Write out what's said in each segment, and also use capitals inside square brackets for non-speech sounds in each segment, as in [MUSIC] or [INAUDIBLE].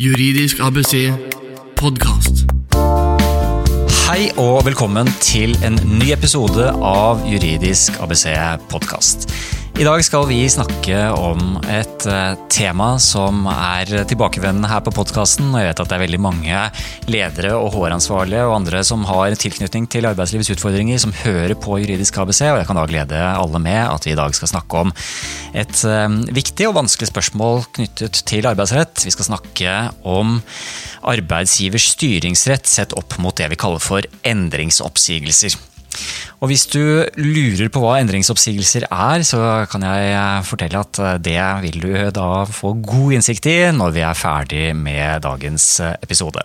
Juridisk ABC podkast. Hei og velkommen til en ny episode av Juridisk ABC podkast. I dag skal vi snakke om et eh, tema som er tilbakevendende her på podkasten. Jeg vet at det er veldig mange ledere og HR-ansvarlige og andre som har tilknytning til arbeidslivets utfordringer, som hører på Juridisk ABC, og jeg kan da glede alle med at vi i dag skal snakke om et eh, viktig og vanskelig spørsmål knyttet til arbeidsrett. Vi skal snakke om arbeidsgivers styringsrett sett opp mot det vi kaller for endringsoppsigelser. Og Hvis du lurer på hva endringsoppsigelser er, så kan jeg eh, fortelle at eh, det vil du da få god innsikt i når vi er ferdig med dagens eh, episode.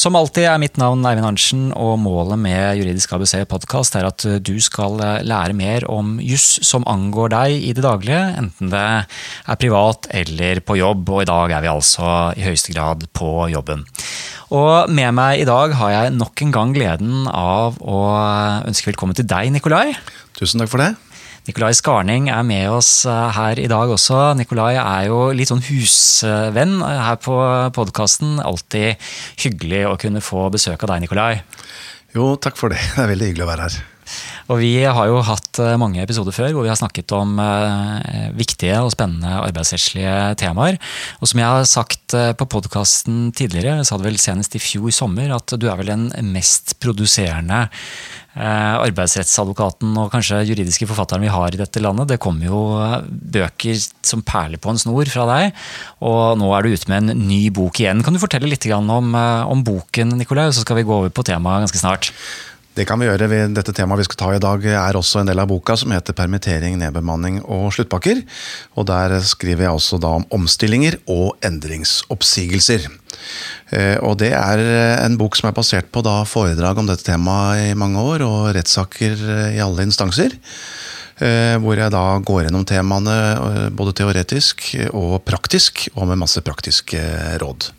Som alltid er mitt navn Eivind Arntzen, og målet med Juridisk ABC podkast er at du skal lære mer om juss som angår deg i det daglige, enten det er privat eller på jobb, og i dag er vi altså i høyeste grad på jobben. Og med meg i dag har jeg nok en gang gleden av å ønske velkommen til deg, Nikolai. Tusen takk for det. Nikolai Skarning er med oss eh, her i dag også. Nikolai er jo litt sånn husvenn her på podkasten. Alltid hyggelig å kunne få besøk av deg, Nikolai. Jo, takk for det. [LAUGHS] Det er veldig hyggelig å være her. Og Vi har jo hatt eh, mange episoder før hvor vi har snakket om eh, viktige og spennende arbeidsrettslige temaer. Og som jeg har sagt eh, på podkasten tidligere, jeg sa det vel senest i fjor sommer, at du er vel den mest produserende arbeidsrettsadvokaten og kanskje juridiske forfatteren vi har i dette landet. Det kommer jo bøker som perler på en snor fra deg, og nå er du ute med en ny bok igjen. Kan du fortelle litt om, om boken, Nikolai, så skal vi gå over på temaet ganske snart? Det kan vi gjøre. Dette temaet vi skal ta i dag er også en del av boka som heter 'Permittering, nedbemanning og sluttpakker'. Og Der skriver jeg også da om omstillinger og endringsoppsigelser. Eh, og Det er en bok som er basert på da foredrag om dette temaet i mange år, og rettssaker i alle instanser. Eh, hvor jeg da går gjennom temaene eh, både teoretisk og praktisk, og med masse praktiske råd.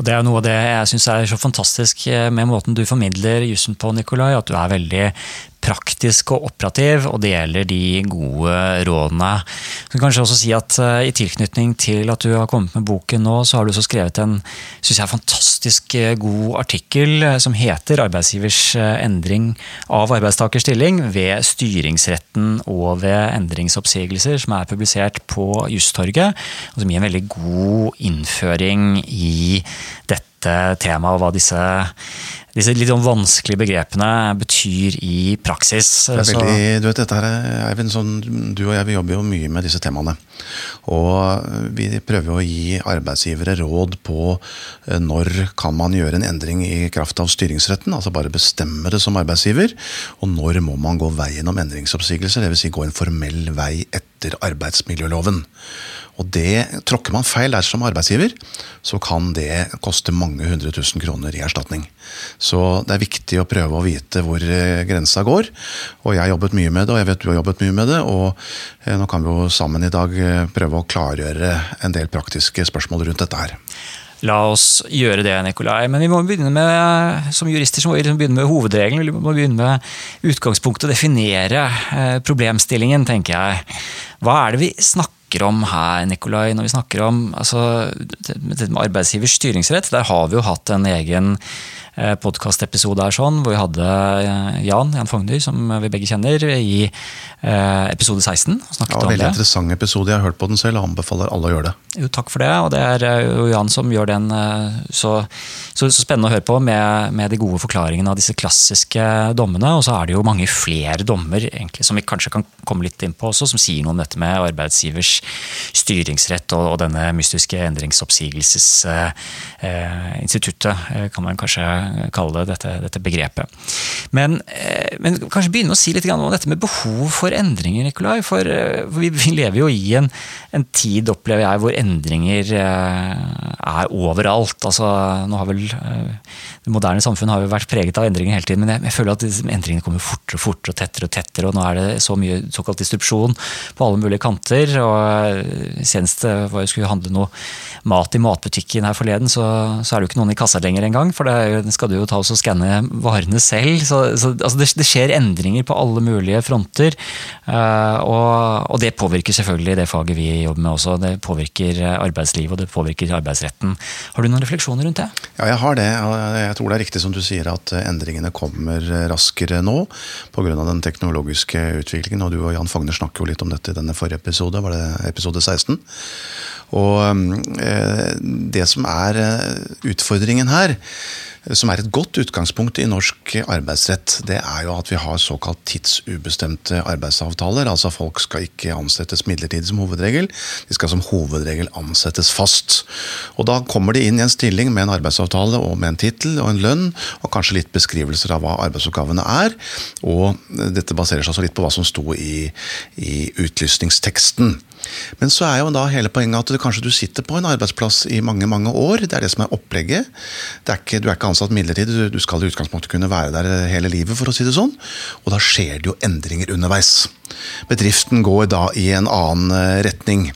Og Det er noe av det jeg syns er så fantastisk med måten du formidler jussen på, Nikolai. At du er veldig praktisk og operativ, og det gjelder de gode rådene. Så kan kanskje også si at uh, I tilknytning til at du har kommet med boken nå, så har du også skrevet en synes jeg, fantastisk uh, god artikkel uh, som heter 'Arbeidsgivers endring av arbeidstakers stilling ved styringsretten og ved endringsoppsigelser', som er publisert på Justorget, og som gir en veldig god innføring i dette temaet og hva disse disse litt sånn vanskelige begrepene betyr i praksis. Det veldig, du vet, dette her, Eivind, sånn, du og jeg vi jobber jo mye med disse temaene. Og vi prøver å gi arbeidsgivere råd på eh, når kan man gjøre en endring i kraft av styringsretten, altså bare bestemme det som arbeidsgiver, og når må man gå veien om endringsoppsigelse, dvs. Si gå en formell vei etter arbeidsmiljøloven. Og det, Tråkker man feil der som arbeidsgiver, så kan det koste mange hundre tusen kroner i erstatning. Så det er viktig å prøve å vite hvor eh, grensa går. Og jeg har jobbet mye med det, og jeg vet du har jobbet mye med det. Og eh, nå kan vi jo sammen i dag eh, prøve å klargjøre en del praktiske spørsmål rundt dette her. La oss gjøre det, Nikolai. Men vi må begynne med, som jurister så må vi liksom begynne med hovedregelen. Vi må begynne med utgangspunktet, definere problemstillingen, tenker jeg. Hva er det vi snakker snakker om her, Nikolai, når vi snakker om altså, arbeidsgivers styringsrett, der har vi jo hatt en egen podkastepisode her sånn, hvor vi hadde eh, Jan Jan Fogner, som vi begge kjenner, i eh, episode 16. og snakket ja, Veldig interessant episode. Jeg har hørt på den selv og anbefaler alle å gjøre det. Jo, Takk for det. og Det er jo Jan som gjør den så, så, så spennende å høre på med, med, de gode forklaringene av disse klassiske dommene. Og så er det jo mange flere dommer egentlig, som vi kanskje kan komme litt inn på også, som sier noe om dette med arbeidsgivers styringsrett og, og denne mystiske endringsoppsigelsesinstituttet, eh, kan man kanskje kalle det, dette, dette begrepet. Men, eh, men, kanskje begynne å si litt om dette med behov for endringer, Nikolai. Eh, for vi, vi, lever jo i en, en, tid, opplever jeg, hvor endringer eh, er overalt. Altså, nå har vel Det moderne samfunn har jo vært preget av endringer hele tiden, men jeg, føler at endringene kommer fortere og fortere og tettere og tettere, og nå er det så mye såkalt distrupsjon på alle mulige kanter. og Senest var jeg skulle handle noe mat i matbutikken her forleden, så, så er det jo ikke noen i kassa lenger engang. For det skal du jo ta og skanne varene selv. Så, så altså det, det, skjer endringer på alle mulige fronter. Uh, og, og, det påvirker selvfølgelig det faget vi jobber med også. Det påvirker arbeidslivet og det påvirker arbeidsretten. Har du noen refleksjoner rundt det? Ja, jeg har det. og Jeg tror det er riktig som du sier at endringene kommer raskere nå pga. den teknologiske utviklingen. Og du og Jan Fogner snakker jo litt om dette i denne forrige episode, var det episode 16? Og eh, det som er eh, utfordringen her, som er et godt utgangspunkt i norsk arbeidsrett, det er jo at vi har såkalt tidsubestemte arbeidsavtaler. Altså folk skal ikke ansettes midlertidig som hovedregel, de skal som hovedregel ansettes fast. Og da kommer de inn i en stilling med en arbeidsavtale og med en tittel og en lønn, og kanskje litt beskrivelser av hva arbeidsoppgavene er. Og dette baserer seg også litt på hva som sto i, i utlysningsteksten. Men så er jo da hele poenget at du, kanskje du sitter på en arbeidsplass i mange mange år. Det er det som er opplegget. Er ikke, du er ikke ansatt midlertidig, du skal i utgangspunktet kunne være der hele livet. for å si det sånn. Og da skjer det jo endringer underveis. Bedriften går da i en annen eh, retning.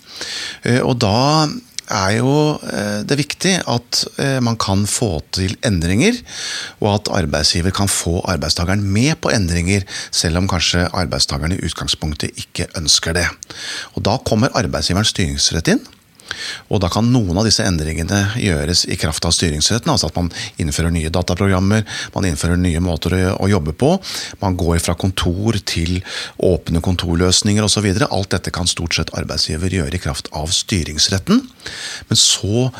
Eh, og da er jo eh, det viktig at eh, man kan få til endringer, og at arbeidsgiver kan få arbeidstakeren med på endringer, selv om kanskje arbeidstakeren i utgangspunktet ikke ønsker det. Og Da kommer arbeidsgiverens styringsrett inn. Og da kan noen av disse endringene gjøres i kraft av styringsretten. Altså at man innfører nye dataprogrammer, man innfører nye måter å jobbe på. Man går fra kontor til åpne kontorløsninger osv. Alt dette kan stort sett arbeidsgiver gjøre i kraft av styringsretten. Men så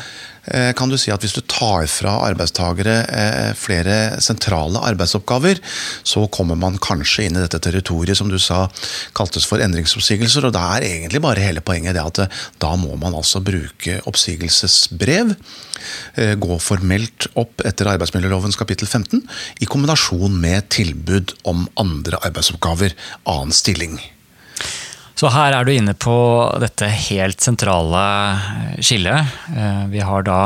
kan du si at hvis du tar fra arbeidstakere eh, flere sentrale arbeidsoppgaver, så kommer man kanskje inn i dette territoriet som du sa kaltes for endringsoppsigelser. og Da er egentlig bare hele poenget det at eh, da må man altså bruke oppsigelsesbrev. Gå formelt opp etter arbeidsmiljølovens kapittel 15 i kombinasjon med tilbud om andre arbeidsoppgaver, annen stilling. Så her er du inne på dette helt sentrale skillet. Eh, vi har da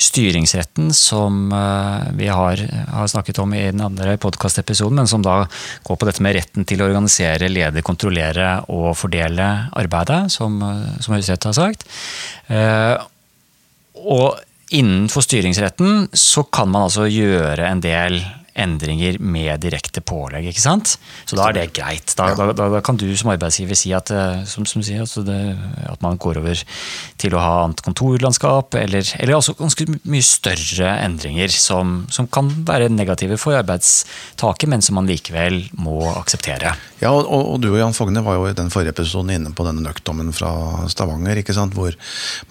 styringsretten, som eh, vi har, har snakket om i den andre podkastepisoden, men som da går på dette med retten til å organisere, lede, kontrollere og fordele arbeidet, som, eh, som Høyesterett har sagt. Og innenfor styringsretten så kan man altså gjøre en del endringer med direkte pålegg. ikke sant? Så da er det greit. Da, da, da, da kan du som arbeidsgiver si at, eh, som, som sier, altså det, at man går over til å ha annet kontorlandskap, eller, eller også ganske mye større endringer som, som, kan være negative for arbeidstaker, men som man likevel må akseptere. Ja, og, og, du og Jan Fogne var jo i den forrige episoden inne på denne nøktommen fra Stavanger, ikke sant? Hvor,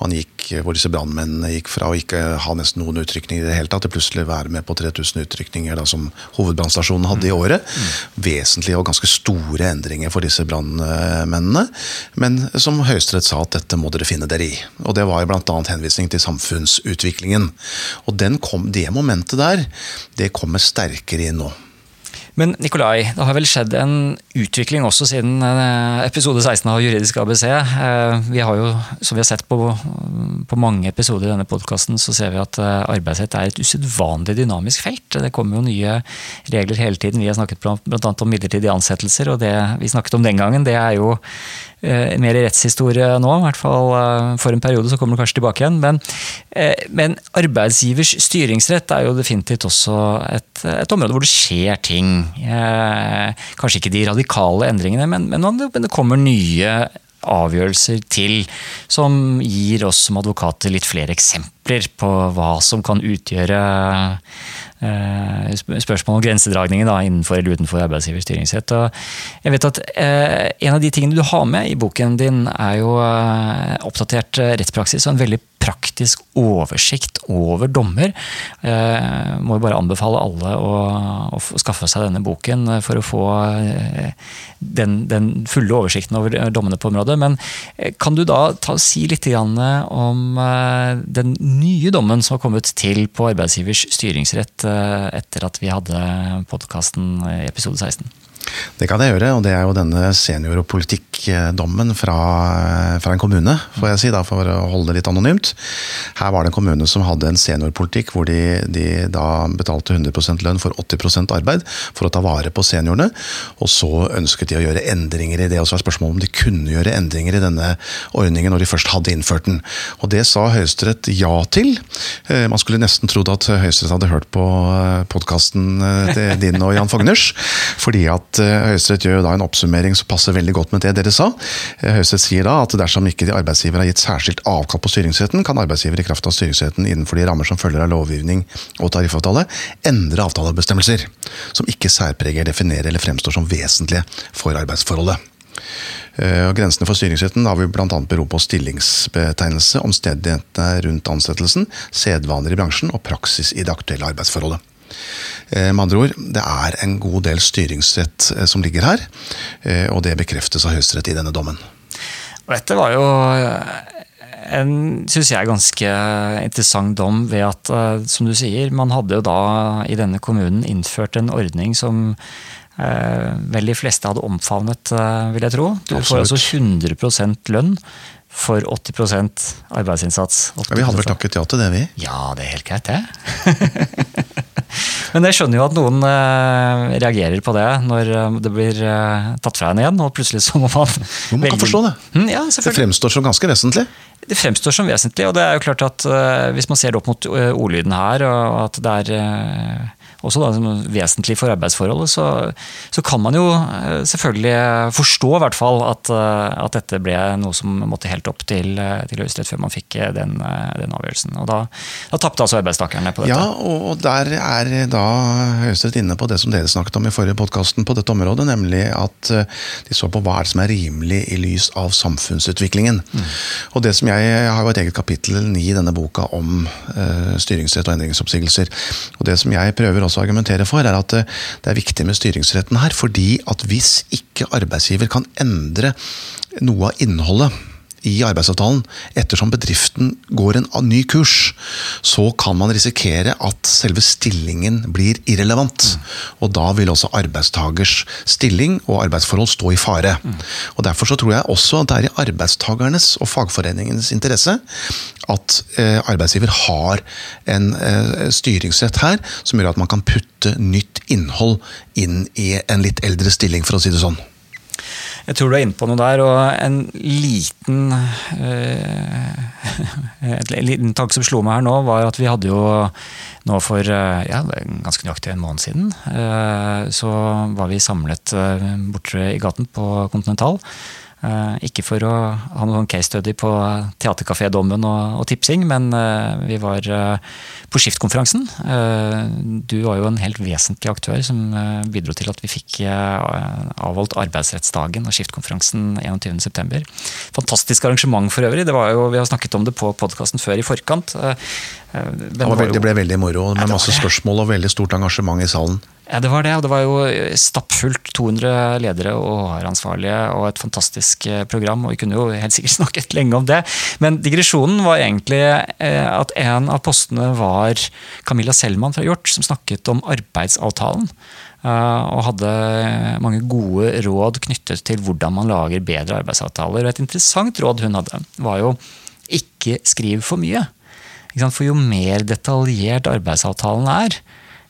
man gikk, hvor disse brannmennene gikk fra å ikke ha nesten noen utrykninger i det hele tatt, til plutselig være med på 3000 utrykninger da, som hovedbrannstasjonen hadde i året. Vesentlige og ganske store endringer for disse brannmennene. Men som Høyesterett sa at dette må dere finne dere i. Og det var bl.a. henvisning til samfunnsutviklingen. Og kom, det momentet der, det kommer sterkere inn nå. Men Nikolai, det har vel skjedd en utvikling også siden eh, episode 16 av Juridisk ABC. Eh, vi har jo, som vi har sett på, på mange episoder i denne podkasten, så ser vi at eh, arbeidsrett er et usedvanlig dynamisk felt. Det kommer jo nye regler hele tiden. Vi har snakket bl.a. om midlertidige ansettelser, og det vi snakket om den gangen, det er jo eh, mer rettshistorie nå, i hvert fall eh, for en periode, så kommer det kanskje tilbake igjen. Men, eh, men arbeidsgivers styringsrett er jo definitivt også et, et område hvor det skjer ting. Kanskje ikke de radikale endringene, men, men det kommer nye avgjørelser til, som gir oss som advokater litt flere eksempler på hva som kan utgjøre spørsmål om grensedragninger da, innenfor eller utenfor arbeidsgivers styringsrett. Og jeg vet at eh, En av de tingene du har med i boken din, er jo eh, oppdatert rettspraksis og en veldig praktisk oversikt over dommer. Jeg må jo bare anbefale alle å, å skaffe seg denne boken for å få den, den, fulle oversikten over dommene på området. Men kan du da ta, si litt om den nye dommen som har kommet til på arbeidsgivers styringsrett etter at vi hadde podkasten episode 16? Det kan jeg gjøre, og det er jo denne senior- og politikkdommen fra, fra, en kommune, får jeg si, da, for å holde det litt anonymt. Her var det en kommune som hadde en seniorpolitikk hvor de, de da betalte 100 lønn for 80% arbeid for å ta vare på seniorene. Og så ønsket de å gjøre endringer i det, og så er spørsmålet om de kunne gjøre endringer i denne ordningen når de først hadde innført den. Og det sa Høyesterett ja til. Eh, man skulle nesten trodd at Høyesterett hadde hørt på eh, podkasten til din og Jan Fogners, fordi at eh, Høyesterett gjør jo da en oppsummering som passer veldig godt med det dere sa. Eh, Høyesterett sier da at dersom ikke de arbeidsgiver har gitt særskilt avkall på styringsretten, kan arbeidsgiver i kraft av styringsretten innenfor de rammer som følger av lovgivning og tariffavtale, endre avtalebestemmelser som ikke særpreger, definerer eller fremstår som vesentlige for arbeidsforholdet. Eh, grensene for styringsretten har vi bl.a. bero på stillingsbetegnelse, omstendighetene rundt ansettelsen, sedvaner i bransjen og praksis i det aktuelle arbeidsforholdet. Eh, Med andre ord, det er en god del styringsrett eh, som ligger her, eh, og det bekreftes av Høyesterett i denne dommen. Og dette var jo en, synes jeg, ganske interessant dom ved at, som du sier, man hadde jo da i denne kommunen innført en ordning som eh, vel de fleste hadde omfavnet, vil jeg tro. Du får altså 100% lønn for 80% arbeidsinnsats. Ja, vi hadde vel takket ja til det, vi. Ja, det er helt greit, det. [LAUGHS] Men jeg skjønner jo at noen eh, reagerer på det når eh, det blir eh, tatt fra en igjen, og plutselig så må man man kan forstå det. Mm, ja, Det selvfølgelig. fremstår som ganske vesentlig. Det fremstår som vesentlig, og det er jo klart at eh, hvis man ser det opp mot eh, ordlyden her, og at det er eh, også da, som vesentlig for arbeidsforholdet, så, så kan man jo eh, selvfølgelig forstå i hvert fall at, eh, at dette ble noe som måtte helt opp til, eh, til Høyesterett før man fikk den, den avgjørelsen. Og da, da tapte altså arbeidstakerne på dette. Ja, og der er da Høyesterett inne på det som dere snakket om i forrige podkasten på dette området, nemlig at de så på hva er det som er rimelig i lys av samfunnsutviklingen. Og det som jeg, jeg har jo et eget kapittel ni i denne boka om uh, styringsrett og endringsoppsigelser. Og det som jeg prøver også å argumentere for, er at eh, det er viktig med styringsretten her, fordi at hvis ikke arbeidsgiver kan endre noe av innholdet i arbeidsavtalen, ettersom bedriften går en ny kurs, så kan man risikere at selve stillingen blir irrelevant. Og da vil også arbeidstagers stilling og arbeidsforhold stå i fare. Og Derfor så tror jeg også at det er i arbeidstagernes og fagforeningenes interesse at eh, arbeidsgiver har en eh, styringsrett her, som gjør at man kan putte nytt innhold inn i en litt eldre stilling, for å si det sånn. Jeg tror du er inne på noe der, og en liten eh, [LAUGHS] En liten tanke som slo meg her nå, var at vi hadde jo nå for eh, ja, ganske nøyaktig en måned siden, eh, så var vi samlet eh, borte i gaten på Continental. Eh, Ikke for å ha noen case study på Theatercafé-dommen og, og tipsing, men eh, vi var eh, på Skiftkonferansen. Du var jo en helt vesentlig aktør som bidro til at vi fikk avholdt arbeidsrettsdagen og Skiftkonferansen 21.9. Fantastisk arrangement for øvrig. Det var jo, vi har snakket om det på podkasten før i forkant. Det, det ble veldig moro, med masse spørsmål og veldig stort engasjement i salen. Ja, det var det. Og det var jo stappfullt. 200 ledere og HR-ansvarlige og et fantastisk eh, program. Og vi kunne jo helt sikkert [LAUGHS] snakket lenge om det. Men digresjonen var egentlig eh, at en av postene var Camilla Selman fra Hjort, som snakket om arbeidsavtalen. eh, Og hadde mange gode råd knyttet til hvordan man lager bedre arbeidsavtaler. Og et interessant råd hun hadde, var jo ikke skriv for mye. For jo mer detaljert arbeidsavtalen er,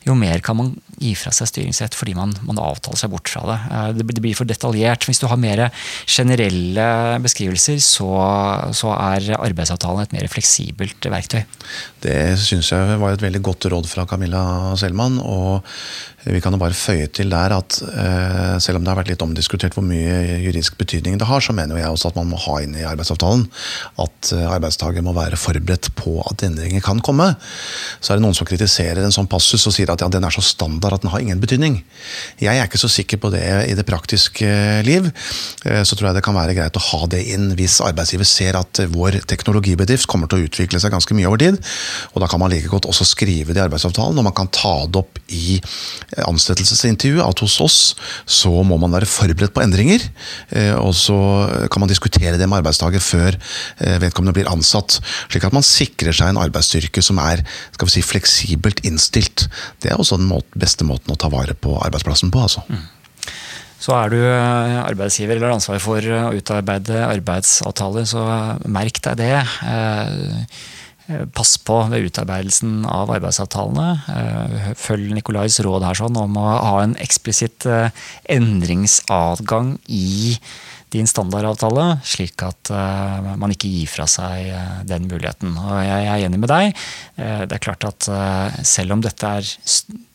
jo mer kan man gi fra seg styringsrett fordi man, man avtaler seg bort fra det. Eh, Det blir- for detaljert. Hvis du har mer generelle beskrivelser, så, så er arbeidsavtalen et mer fleksibelt verktøy. Det syns jeg var et veldig godt råd fra Camilla Selman. Og vi kan jo bare føye til der at eh, selv om det har vært litt omdiskutert hvor mye juridisk betydning det har, så mener jeg også at man må ha inn i arbeidsavtalen at eh, arbeidstaker må være forberedt på at endringer kan komme. Så er det noen som kritiserer en sånn passus og sier at ja, den er så standard at den har ingen betydning. Jeg er ikke så sikker på det i det praktiske liv. Eh, Så tror jeg det kan være greit å ha det inn hvis arbeidsgiver ser at vår teknologibedrift kommer til å utvikle seg ganske mye over tid. Og da kan man like godt også skrive det i arbeidsavtalen, og man kan ta det opp i ansettelsesintervjuet at hos oss så må man være forberedt på endringer. eh, Og så kan man diskutere det med arbeidstaker før eh, vedkommende blir ansatt. Slik at man sikrer seg en arbeidsstyrke som er skal vi si, fleksibelt innstilt. Det er også den måte, beste måten å ta vare på arbeidsplassen på. altså. Så er du eh, arbeidsgiver eller ansvar for å utarbeide arbeidsavtaler, så merk deg det. Eh, Pass på ved utarbeidelsen av arbeidsavtalene. Eh, Følg Nikolais råd her sånn om å ha en eksplisitt eh, endringsadgang i din standardavtale, slik at uh, man ikke gir fra seg uh, den muligheten. Og jeg, er enig med deg. Uh, det er klart at selv om dette er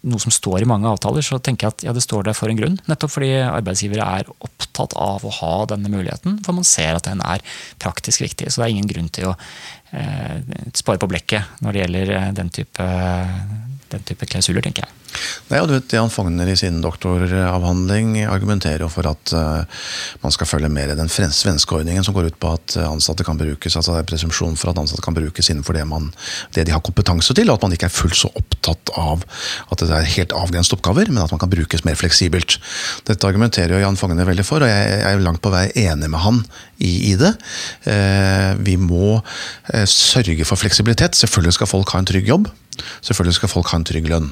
noe som står i mange avtaler, så tenker jeg at ja, det står der for en grunn. Nettopp fordi arbeidsgivere er opptatt av å ha denne muligheten, for man ser at den er praktisk viktig. Så det er ingen grunn til å spare på blekket når det gjelder den type, den type klausuler, tenker jeg. Nei, og du vet, Jan Fogner i sin doktoravhandling argumenterer jo for at uh, man skal følge mer i den svenske ordningen som går ut på at ansatte kan brukes, altså det er presumpsjon for at ansatte kan brukes innenfor det, man, det de har kompetanse til, og at man ikke er fullt så opptatt av at det er helt avgrenset oppgaver, men at man kan brukes mer fleksibelt. Dette argumenterer jo Jan Fogner veldig for, og jeg er langt på vei enig med han i, i det. Uh, vi må sørge for fleksibilitet. Selvfølgelig skal folk ha en trygg jobb. Selvfølgelig skal folk ha en trygg lønn.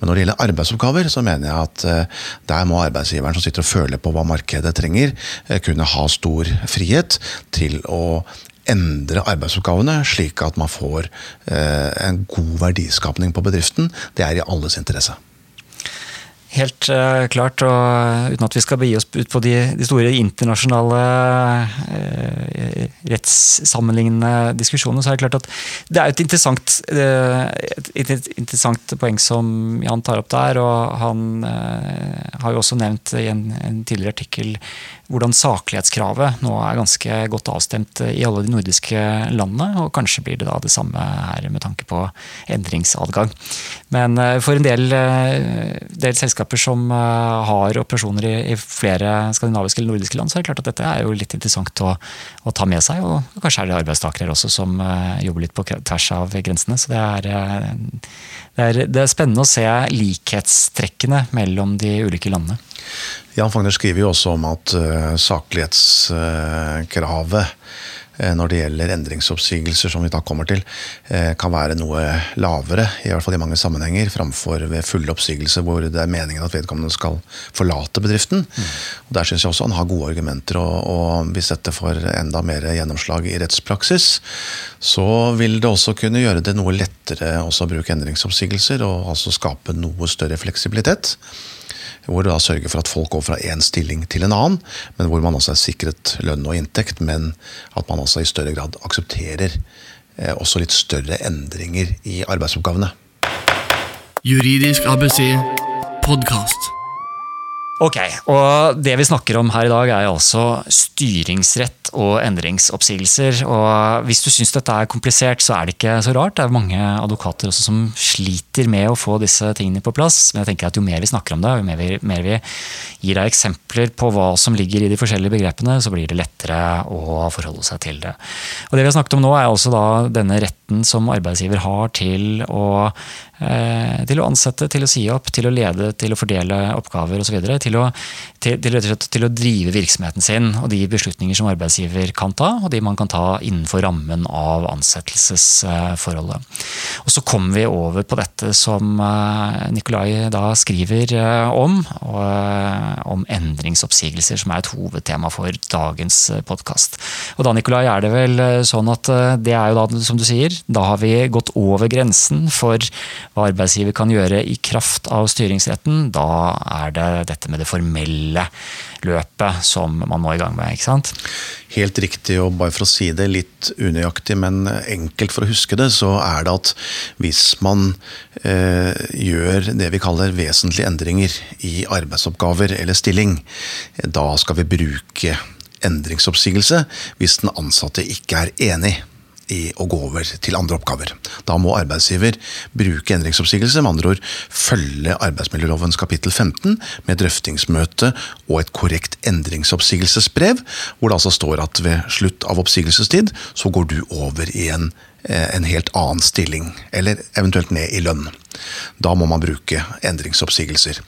Men når det gjelder arbeidsoppgaver, så mener jeg at eh, der må arbeidsgiveren som sitter og føler på hva markedet trenger, eh, kunne ha stor frihet til å endre arbeidsoppgavene slik at man får eh, en god verdiskapning på bedriften. Det er i alles interesse. Helt uh, klart, og uten at vi skal begi oss ut på de, de store internasjonale uh, rettssammenlignende diskusjonene, så er det klart at det er et interessant, uh, et, et interessant poeng som Jan tar opp der. og Han har jo også nevnt i en, en tidligere artikkel hvordan saklighetskravet nå er ganske godt avstemt i alle de nordiske landene. Og kanskje blir det da det samme her med tanke på endringsadgang. Men eh, for en del, eh, del selskaper som eh, har operasjoner i, i, flere skandinaviske eller nordiske land, så er det klart at dette er jo litt interessant å, å ta med seg. Og kanskje er det arbeidstakere også som jobber litt på tvers av grensene. Så det er, det er, det er spennende å se likhetstrekkene mellom de ulike landene. Jan Fagner skriver jo også om at saklighetskravet når det gjelder endringsoppsigelser, som vi da kommer til, uh, kan være noe lavere, i hvert fall i mange sammenhenger, framfor ved fulle oppsigelser hvor det er meningen at vedkommende skal forlate bedriften. Mm. Og Der syns jeg også han har gode argumenter, og, og hvis dette får enda mer gjennomslag i rettspraksis, så vil det også kunne gjøre det noe lettere å bruke endringsoppsigelser, og altså skape noe større fleksibilitet hvor det da sørger for at folk går fra én stilling til en annen, men hvor man også er sikret lønn og inntekt, men at man også i større grad aksepterer eh, også litt større endringer i arbeidsoppgavene. Juridisk ABC podkast. Ok, og Det vi snakker om her i dag, er altså styringsrett og endringsoppsigelser. og Hvis du syns dette er komplisert, så er det ikke så rart. Det er mange advokater også som sliter med å få disse tingene på plass. Men jeg tenker at jo mer vi snakker om det, jo mer vi, mer vi gir deg eksempler på hva som ligger i de forskjellige begrepene, så blir det lettere å forholde seg til det. Og Det vi har snakket om nå, er altså denne retten som arbeidsgiver har til å til å ansette, til å si opp, til å lede, til å fordele oppgaver osv. Til, å, til, til, til å drive virksomheten sin og de beslutninger som arbeidsgiver kan ta, og de man kan ta innenfor rammen av ansettelsesforholdet. Og Så kommer vi over på dette som eh, Nikolai da skriver eh, om, om endringsoppsigelser, som er et hovedtema for dagens podkast. Og da Nikolai, er det vel sånn at det er jo da, som du sier, da har vi gått over grensen for hva arbeidsgiver kan gjøre i kraft av styringsretten, da er det dette med det formelle løpet som man må i gang med. ikke sant? Helt riktig, og bare for å si det litt unøyaktig, men enkelt for å huske det, så er det at hvis man eh, gjør det vi kaller vesentlige endringer i arbeidsoppgaver eller stilling, da skal vi bruke endringsoppsigelse hvis den ansatte ikke er enig i å gå over til andre oppgaver. Da må arbeidsgiver bruke endringsoppsigelse, med andre ord følge arbeidsmiljølovens kapittel 15 med drøftingsmøte og et korrekt endringsoppsigelsesbrev, hvor det altså står at ved slutt av oppsigelsestid så går du over i en en helt annen stilling, eller eventuelt ned i lønn. Da må man bruke endringsoppsigelser.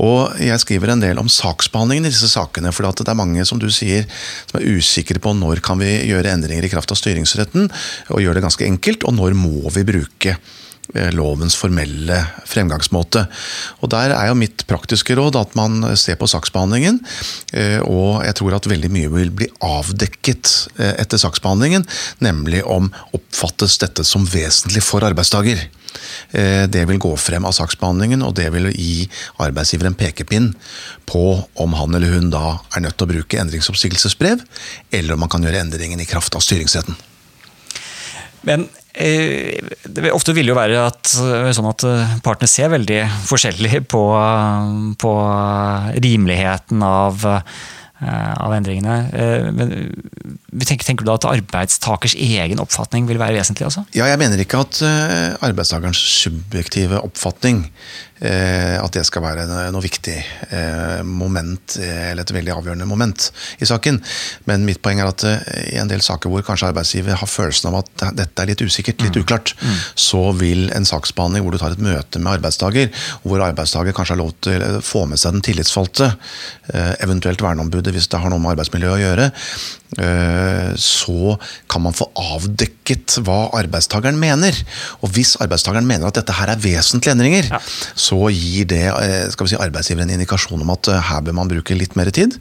Og Jeg skriver en del om saksbehandlingen i disse sakene. For det er mange som du sier, som er usikre på når kan vi gjøre endringer i kraft av styringsretten, og gjøre det ganske enkelt, og når må vi bruke Eh, lovens formelle fremgangsmåte. Og Der er jo mitt praktiske råd at man ser på saksbehandlingen. Eh, og jeg tror at veldig mye vil bli avdekket eh, etter saksbehandlingen. Nemlig om oppfattes dette som vesentlig for arbeidstaker. Eh, det vil gå frem av saksbehandlingen, og det vil gi arbeidsgiver en pekepinn på om han eller hun da er nødt til å bruke endringsoppsigelsesbrev, eller om man kan gjøre endringen i kraft av styringsretten. Men eh, det ofte vil jo være at, eh, sånn at eh, partene ser veldig forskjellig på, på rimeligheten av av endringene. Tenker, tenker, du da at arbeidstakers egen oppfatning vil være vesentlig? Altså? Ja, jeg mener ikke at arbeidstakerens subjektive oppfatning Eh, at det skal være noe viktig eh, moment, eller et veldig avgjørende moment i saken. Men mitt poeng er at eh, i en del saker hvor kanskje arbeidsgiver har følelsen av at dette er litt usikkert, litt mm. uklart. Mm. så vil en saksbehandling hvor du tar et møte med arbeidstaker, hvor arbeidstaker kanskje har lov til å få med seg den tillitsvalgte, eventuelt verneombudet hvis det har noe med arbeidsmiljøet å gjøre, så kan man få avdekket hva arbeidstakeren mener. Og hvis arbeidstakeren mener at dette her er vesentlige endringer, ja så gir det eh, skal vi si, arbeidsgiver en indikasjon om at eh, her bør man bruke litt mer tid.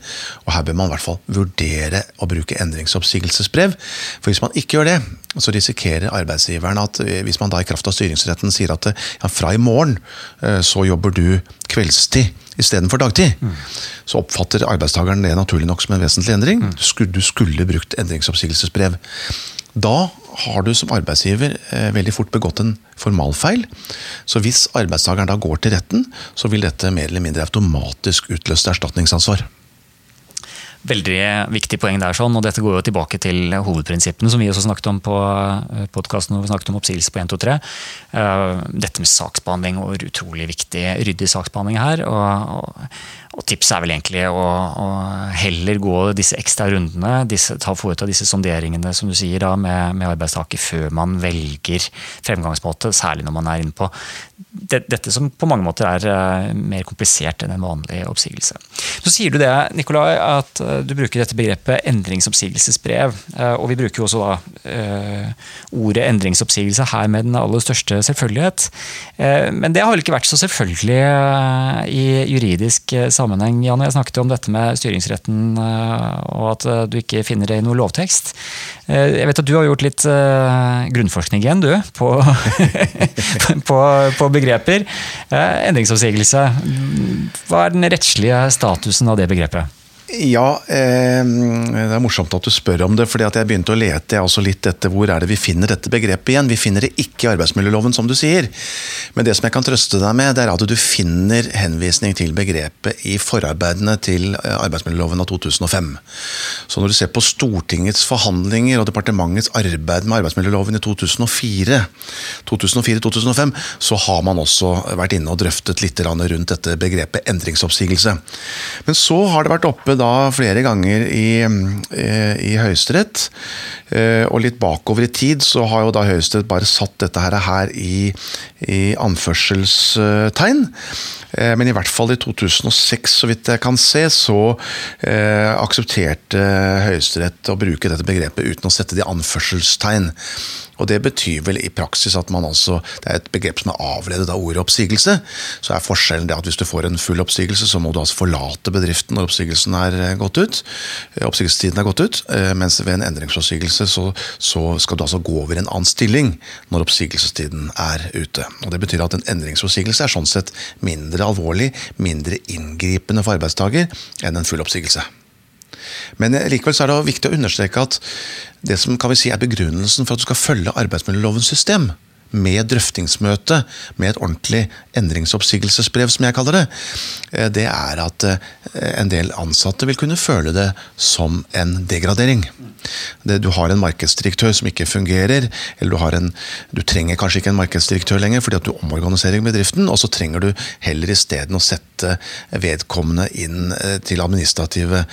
Og her bør man i hvert fall vurdere å bruke endringsoppsigelsesbrev. For hvis man ikke gjør det, så risikerer arbeidsgiveren at eh, hvis man da i kraft av styringsretten sier at ja, fra i morgen så jobber du kveldstid istedenfor dagtid, mm. så oppfatter arbeidstakeren det naturlig nok som en vesentlig endring. Mm. Du skulle brukt endringsoppsigelsesbrev. Da har du som arbeidsgiver eh, veldig fort begått en formalfeil. Så hvis arbeidstakeren da går til retten, så vil dette mer eller mindre automatisk utløse erstatningsansvar. Veldig viktig poeng der, sånn, og dette går jo tilbake til hovedprinsippene som vi også snakket om på eh, podkasten hvor vi snakket om oppsigelse på 1, 2, 3. Dette med saksbehandling og utrolig viktig ryddig saksbehandling her. og, og tipset er vel egentlig å, å, heller gå disse ekstra rundene, disse, ta foreta disse sonderingene som du sier da, med, med arbeidstaker før man velger fremgangsmåte, særlig når man er inne på det, dette som på mange måter er uh, mer komplisert enn en vanlig oppsigelse. Så sier du det, Nikolai, at uh, du bruker dette begrepet endringsoppsigelsesbrev. Uh, og vi bruker jo også da ordet endringsoppsigelse her med den aller største selvfølgelighet. men det har vel ikke vært så selvfølgelig i juridisk sammenheng sammenheng. Jan, jeg snakket om dette med styringsretten eh, og at eh, du ikke finner det i noe lovtekst. Eh, jeg vet at du har gjort litt grunnforskning igjen, du, på, [LAUGHS] på, på begreper. Endringsoppsigelse. Hva er den rettslige statusen av det begrepet? Ja, eh, det er morsomt at du spør om det. fordi at Jeg begynte å lete også litt etter hvor er det vi finner dette begrepet igjen. Vi finner det ikke i arbeidsmiljøloven, som du sier. Men det som jeg kan trøste deg med, det er at du finner henvisning til begrepet i forarbeidene til eh, arbeidsmiljøloven av 2005. Så når du ser på Stortingets forhandlinger og departementets arbeid med arbeidsmiljøloven i 2004, 2004-2005, så har man også vært inne og drøftet litt rundt dette begrepet endringsoppsigelse. Men så har det vært oppe da flere ganger i, eh, i Høyesterett. Eh, og litt bakover i tid så har jo da Høyesterett bare satt dette her, i, i anførselstegn. Eh, men i hvert fall i 2006, så vidt jeg kan se, så aksepterte Høyesterett å bruke dette begrepet uten å sette det i anførselstegn. Og Det betyr vel i praksis at man altså, det er et begrep som er avledet av ordet oppsigelse. Så er forskjellen det at hvis du får en full oppsigelse, så må du altså forlate bedriften når oppsigelsen er eh, gått ut. Oppsigelsestiden er gått ut. Mens ved en endringsoppsigelse så, så skal du altså gå over i en annen stilling når oppsigelsestiden er ute. Og Det betyr at en endringsoppsigelse er sånn sett mindre alvorlig, mindre inngripende for arbeidstaker enn en full oppsigelse. Men likevel er det viktig å understreke at det som kan vi si er begrunnelsen for at du skal følge arbeidsmiljølovens system, med drøftingsmøte, med et ordentlig endringsoppsigelsesbrev, som jeg kaller det, eh, det er at eh, en del ansatte vil kunne føle det som en degradering. Du har en markedsdirektør som ikke fungerer, eller du, en, du trenger kanskje ikke en markedsdirektør lenger fordi at du omorganiserer bedriften, og så trenger du heller isteden å sette vedkommende inn eh, til administrative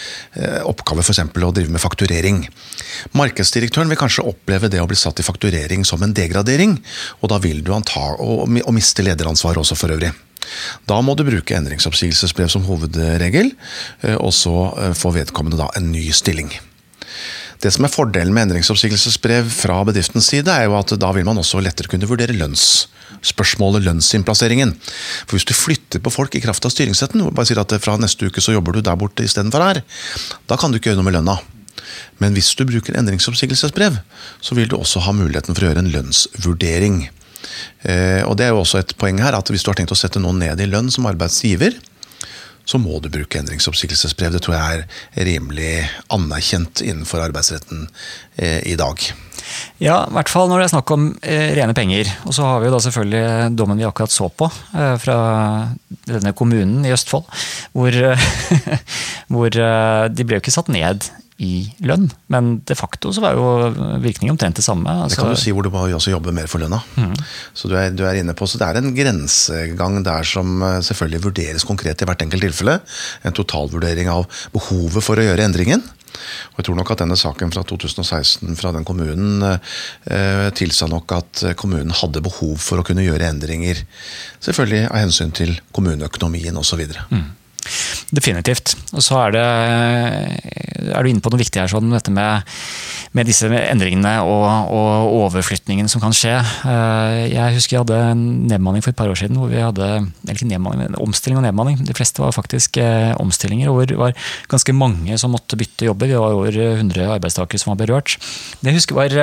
oppgaver, f.eks. å drive med fakturering. Markedsdirektøren vil kanskje oppleve det å bli satt i fakturering som en degradering, og da vil du anta å miste lederansvaret også for øvrig. Da må du bruke endringsoppsigelsesbrev som hovedregel, eh, og så eh, får vedkommende da en ny stilling. Det som er Fordelen med endringsoppsigelsesbrev fra bedriftens side, er jo at da vil man også lettere kunne vurdere lønnsspørsmålet, lønnsinnplasseringen. For Hvis du flytter på folk i kraft av styringsretten, bare sier at fra neste uke så jobber du der borte istedenfor her, da kan du ikke gjøre noe med lønna. Men hvis du bruker endringsoppsigelsesbrev, så vil du også ha muligheten for å gjøre en lønnsvurdering. Eh, og det er jo også et poeng her, at Hvis du har tenkt å sette noen ned i lønn som arbeidsgiver, så må du bruke endringsoppsigelsesbrev. Det tror jeg er rimelig anerkjent innenfor arbeidsretten eh, i dag. Ja, i hvert fall når det er snakk om eh, rene penger. Og så har vi jo da selvfølgelig dommen vi akkurat så på fra denne kommunen i Østfold. Hvor, [LAUGHS] hvor de ble jo ikke satt ned i lønn, men de facto så var jo virkningen omtrent det samme. Altså, det kan du si hvor du må også jobbe mer for lønna. Mm. Så du er, du er, inne på, så Det er en grensegang der som eh, selvfølgelig vurderes konkret i hvert enkelt tilfelle. En totalvurdering av behovet for å gjøre endringen. Og jeg tror nok at denne saken fra 2016 fra den kommunen eh, tilsa nok at kommunen hadde behov for å kunne gjøre endringer. Selvfølgelig av hensyn til kommuneøkonomien osv. Mm. Definitivt. Og så er, det, er du inne på noe viktig her, sånn, dette med, med disse endringene og, og, overflytningen som kan skje. Eh, jeg husker jeg hadde en nedbemanning for et par år siden hvor vi hadde eller ikke nedbemanning, omstilling og nedbemanning. De fleste var faktisk eh, omstillinger, hvor det var ganske mange som måtte bytte jobber. Vi var over 100 arbeidstakere som var berørt. Det jeg husker var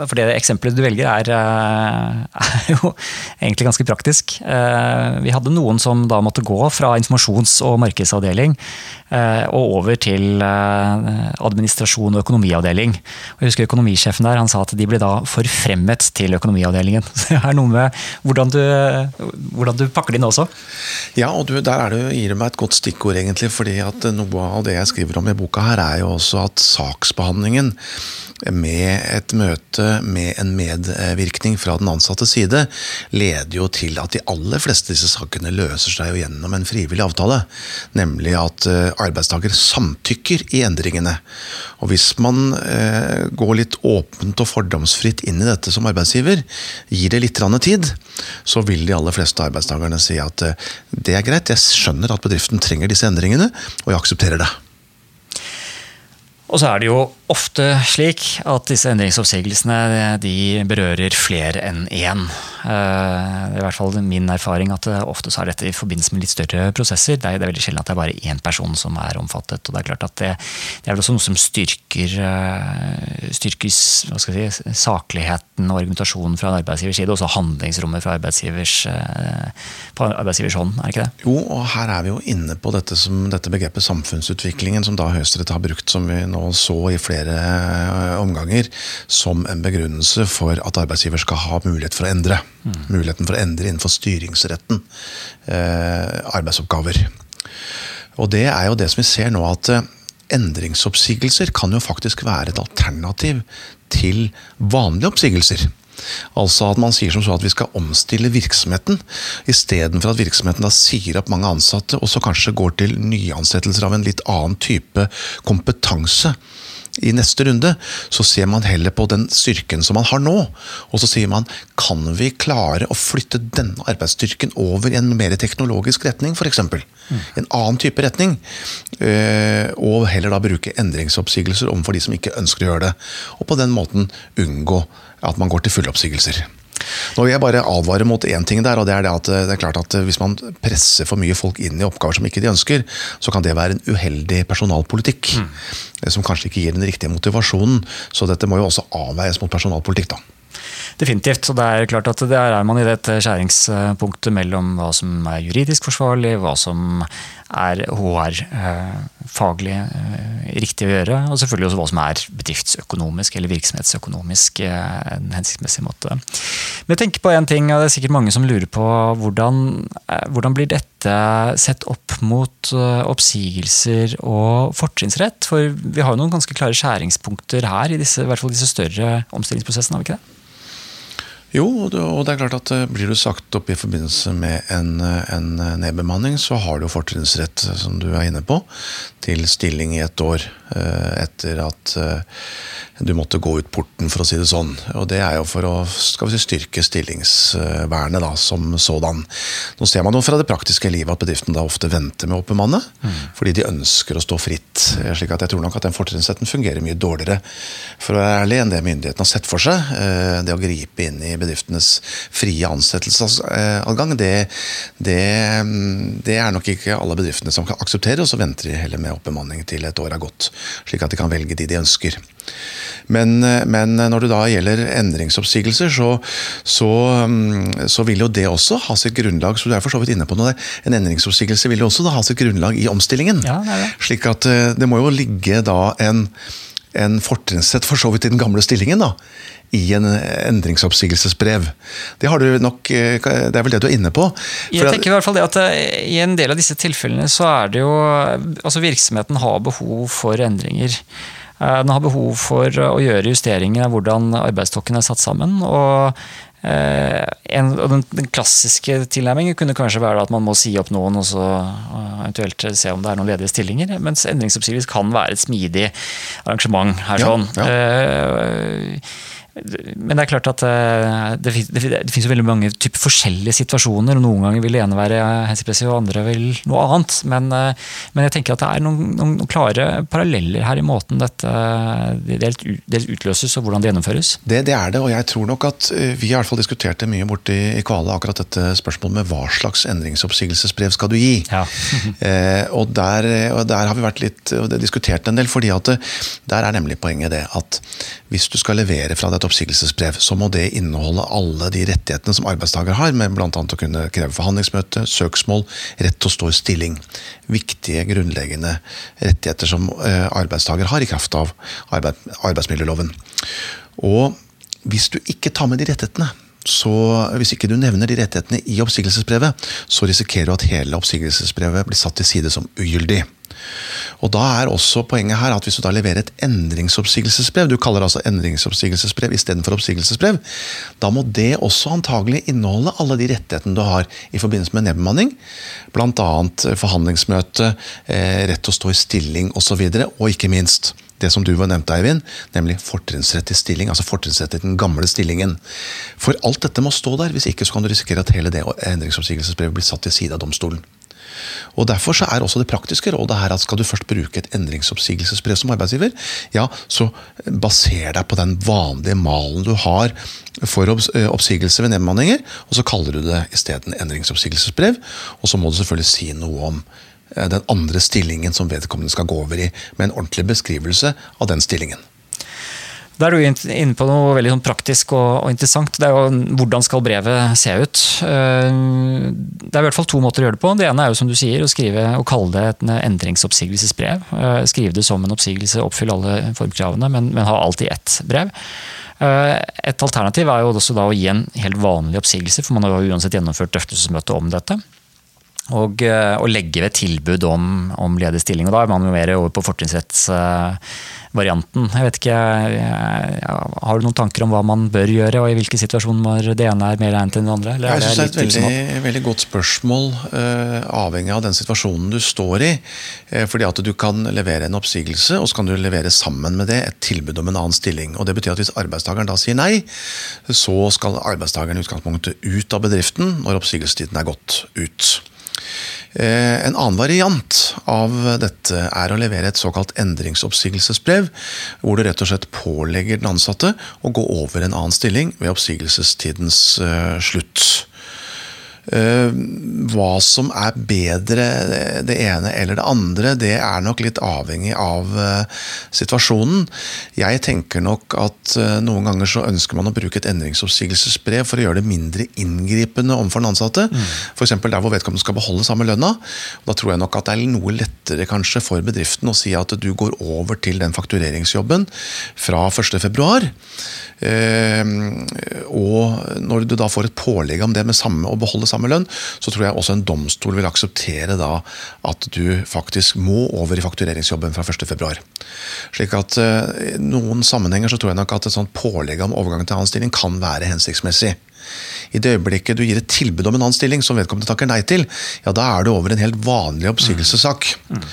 for det eksempelet du velger, er, eh, [LAUGHS] er, jo egentlig ganske praktisk. Eh, vi hadde noen som da måtte gå fra informasjons- og markedsavdeling og over til administrasjon og økonomiavdeling. Jeg husker Økonomisjefen der han sa at de ble da forfremmet til økonomiavdelingen. [LAUGHS] Det er noe med hvordan du, hvordan du pakker det inn også. Ja, og du, der er det, gir du meg et godt stikkord, egentlig. fordi at noe av det jeg skriver om i boka her, er jo også at saksbehandlingen med et møte med en medvirkning fra den ansattes side, leder jo til at de aller fleste disse sakene løser seg jo gjennom en frivillig avtale. Nemlig at eh, arbeidstaker samtykker i endringene. Og hvis man eh, går litt åpent og fordomsfritt inn i dette som arbeidsgiver, gir det litt tid, så vil de aller fleste arbeidstakerne si at eh, det er greit, jeg skjønner at bedriften trenger disse endringene, og jeg aksepterer det. Og så er det jo ofte slik at disse endringsoppsigelsene de berører flere enn én. Det eh, er i hvert fall min erfaring at ofte så er dette i forbindelse med litt større prosesser. Det er, det er veldig sjelden at det er bare én person som er omfattet. og Det er klart at det, det er også noe som styrker, eh, styrker si, sakligheten og argumentasjonen fra en arbeidsgivers side. Også handlingsrommet fra arbeidsgivers, eh, på arbeidsgivers hånd, er det ikke det? Jo, og her er vi jo inne på dette, som, dette begrepet samfunnsutviklingen, som da Høyesterett har brukt, som vi nå så i flere eh, omganger som en begrunnelse for at arbeidsgiver skal ha mulighet for å endre. Mm. Muligheten for å endre innenfor styringsretten eh, arbeidsoppgaver. Og det er jo det som vi ser nå, at eh, endringsoppsigelser kan jo faktisk være et alternativ til vanlige oppsigelser. Altså at man sier som så at vi skal omstille virksomheten, istedenfor at virksomheten da sier opp mange ansatte, og så kanskje går til nyansettelser av en litt annen type kompetanse. I neste runde så ser man heller på den styrken som man har nå, og så sier man kan vi klare å flytte denne arbeidsstyrken over i en mer teknologisk retning, f.eks. Mm. En annen type retning. Eh, og heller da bruke endringsoppsigelser overfor de som ikke ønsker å gjøre det. Og på den måten unngå at man går til fulloppsigelser. Nå vil jeg bare advare mot én ting der, og det er det at eh, det er klart at eh, hvis man presser for mye folk inn i oppgaver som ikke de ønsker, så kan det være en uheldig personalpolitikk. Mm. Som kanskje ikke gir den riktige motivasjonen. Så dette må jo også avveies mot personalpolitikk, da. Definitivt. så det er klart at Der er man i dette skjæringspunktet mellom hva som er juridisk forsvarlig, hva som er HR-faglig eh, riktig å gjøre, og selvfølgelig også hva som er bedriftsøkonomisk eller virksomhetsøkonomisk eh, en hensiktsmessig måte. Men jeg tenker på en ting, og det er sikkert mange som lurer på hvordan, eh, hvordan blir dette sett opp mot oppsigelser og fortrinnsrett? For vi har jo noen ganske klare skjæringspunkter her i disse, i hvert fall disse større omstillingsprosessene, har vi ikke det? Jo, og det er klart at eh, blir du sagt opp i forbindelse med en, eh, en nedbemanning, så har du fortrinnsrett, som du er inne på, til stilling i et år. eh, etter at du måtte gå ut porten, for å si det sånn. Og det er jo for å skal vi si, styrke stillingsvernet da, som sådan. Nå ser man jo fra det praktiske livet at bedriften da ofte venter med å oppbemanne, mm. fordi de ønsker å stå fritt. slik at jeg tror nok at den fortrinnsretten fungerer mye dårligere for å være ærlig, enn det myndighetene har sett for seg. Eh, det å gripe inn i bedriftenes frie ansettelsesadgang, det, det, det er nok ikke alle bedriftene som kan akseptere, og så venter de heller med oppbemanning til et år er gått. Slik at de kan velge de de ønsker. Men, men, når det da gjelder endringsoppsigelser, så, så, mm, så, vil jo det også ha sitt grunnlag så du er for så vidt inne på noe der, En endringsoppsigelse vil jo også da ha sitt grunnlag i omstillingen. Ja, det det. Slik at eh, det må jo ligge da en, en fortrinnsrett for så vidt i den gamle stillingen. da, i en endringsoppsigelsesbrev. Det, har du nok, eh, det er vel det du er inne på? For jeg tenker i hvert fall det at eh, I en del av disse tilfellene så er det jo altså Virksomheten har behov for endringer. Eh, den har behov for å gjøre justeringer av hvordan arbeidsstokken er satt sammen. og en, den, den, klassiske tilnærmingen kunne kanskje være at man må si opp noen og så eventuelt se om det er noen ledige stillinger. Mens endringsoppsigelse kan være et smidig arrangement her. sånn. Ja. Ja. Men det er klart at eh, det, det, det finnes jo veldig mange typer forskjellige situasjoner. og Noen ganger vil det ene være hensiktsmessig, og andre vil noe annet. Men, eh, men, jeg tenker at det er noen, noen, klare paralleller her i måten dette dels utløses og hvordan det gjennomføres. Det, det, er det, og jeg tror nok at eh, vi har i hvert fall diskutert det mye borti i Kvale, akkurat dette spørsmålet med hva slags endringsoppsigelsesbrev skal du gi. Ja. [LAUGHS] eh, og, der, og, der, har vi vært litt og det diskutert en del, fordi at der er nemlig poenget det at hvis du skal levere fra dette et oppsigelsesbrev, så må det inneholde alle de rettighetene som arbeidstaker har, med bl.a. å kunne kreve forhandlingsmøte, søksmål, rett til å stå i stilling. Viktige, grunnleggende rettigheter som eh, arbeidstaker har i kraft av arbeidsmiljøloven. Og hvis du ikke tar med de rettighetene, så hvis ikke du nevner de rettighetene i oppsigelsesbrevet, så risikerer du at hele oppsigelsesbrevet blir satt til side som ugyldig. Og Da er også poenget her at hvis du da leverer et endringsoppsigelsesbrev, du kaller det altså endringsoppsigelsesbrev istedenfor oppsigelsesbrev, da må det også antagelig inneholde alle de rettighetene du har i forbindelse med nedbemanning. Bl.a. forhandlingsmøte, eh, rett til å stå i stilling osv. Og, så og ikke minst det som du var nevnt, Eivind, nemlig fortrinnsrett i stilling. Altså fortrinnsrett i den gamle stillingen. For alt dette må stå der, hvis ikke så kan du risikere at hele det endringsoppsigelsesbrevet blir satt til side av domstolen. Og Derfor så er også det praktiske rådet her at skal du først bruke et endringsoppsigelsesbrev som arbeidsgiver, ja, så baser deg på den vanlige malen du har for oppsigelse ved nedbemanninger, og så kaller du det isteden endringsoppsigelsesbrev. Og så må du selvfølgelig si noe om den andre stillingen som vedkommende skal gå over i, med en ordentlig beskrivelse av den stillingen. Da er du inne på noe veldig sånn praktisk og, interessant. Det er jo Hvordan skal brevet se ut? Eh, det er i hvert fall to måter å gjøre det på. Det ene er jo som du sier, å skrive og kalle det et endringsoppsigelsesbrev. Eh, skrive det som en oppsigelse, oppfylle alle formkravene, men, men ha alltid ett brev. Eh, et alternativ er jo også da å gi en helt vanlig oppsigelse, for man har jo uansett gjennomført drøftelsesmøte om dette. Og, og legge ved tilbud om, om ledig stilling. og Da er man jo mer over på fortrinnsrettsvarianten. Jeg vet ikke, Har du noen tanker om hva man bør gjøre, og i hvilke situasjoner det ene er mer egnet enn det andre? jeg synes det er et veldig, veldig, godt spørsmål, uh, avhengig av den situasjonen du står i. Uh, fordi at du kan levere en oppsigelse, og så kan du levere sammen med det et tilbud om en annen stilling. Og Det betyr at hvis arbeidstakeren da sier nei, så skal arbeidstakeren i utgangspunktet ut av bedriften når oppsigelsestiden er gått ut. Eh, en annen variant av dette er å levere et såkalt endringsoppsigelsesbrev, hvor du rett og slett pålegger den ansatte å gå over en annen stilling ved oppsigelsestidens eh, slutt. Eh, hva som er bedre det ene eller det andre, det er nok litt avhengig av eh, situasjonen. Jeg tenker nok at eh, noen ganger så ønsker man å bruke et endringsoppsigelsesbrev for å gjøre det mindre inngripende overfor den ansatte. Mm. F.eks. der hvor vedkommende skal beholde samme lønna. Da tror jeg nok at det er noe lettere kanskje for bedriften å si at du går over til den faktureringsjobben fra 1.2. Og når du da får et pålegg om det med samme, å beholde samme lønn, så tror jeg også en domstol vil akseptere da at du faktisk må over i faktureringsjobben fra 1.2. Slik at i noen sammenhenger så tror jeg nok at et sånt pålegg om overgang til annen stilling kan være hensiktsmessig. I det øyeblikket du gir et tilbud om en annen stilling som vedkommende takker nei til, ja da er du over en helt vanlig oppsigelsessak. Mm. Mm.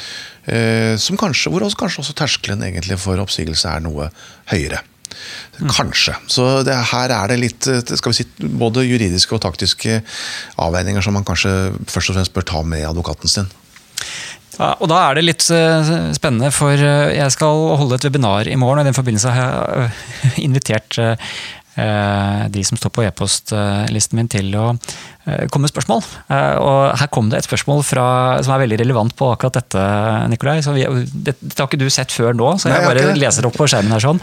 Som kanskje, hvor også, kanskje også terskelen egentlig for oppsigelse er noe høyere. Kanskje. Så det, her er det litt skal vi si, både juridiske og taktiske avveininger som man kanskje først og fremst bør ta med advokaten sin. Ja, og Da er det litt eh, spennende, for eh, jeg skal holde et webinar i morgen. og I den forbindelse har jeg eh, [LAUGHS] invitert eh, de som står på e-postlisten min til å eh, komme med spørsmål. Eh, og her kom det et spørsmål fra, som er veldig relevant på akkurat dette, Nikolai. Så vi, det, dette har ikke du sett før nå, så jeg bare leser opp på skjermen her sånn.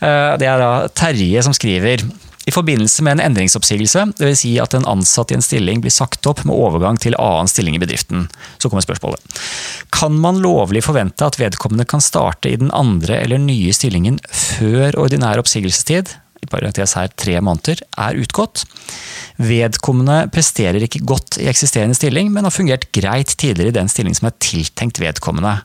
Eh, Det er da Terje som skriver. I forbindelse med en endringsoppsigelse, dvs. Si at en ansatt i en stilling blir sagt opp med overgang til annen stilling i bedriften, så kommer spørsmålet. Kan man lovlig forvente at vedkommende kan starte i den andre eller nye stillingen før ordinær oppsigelsestid, i parentes her tre måneder, er utgått? Vedkommende presterer ikke godt i eksisterende stilling, men har fungert greit tidligere i den stilling som er tiltenkt vedkommende.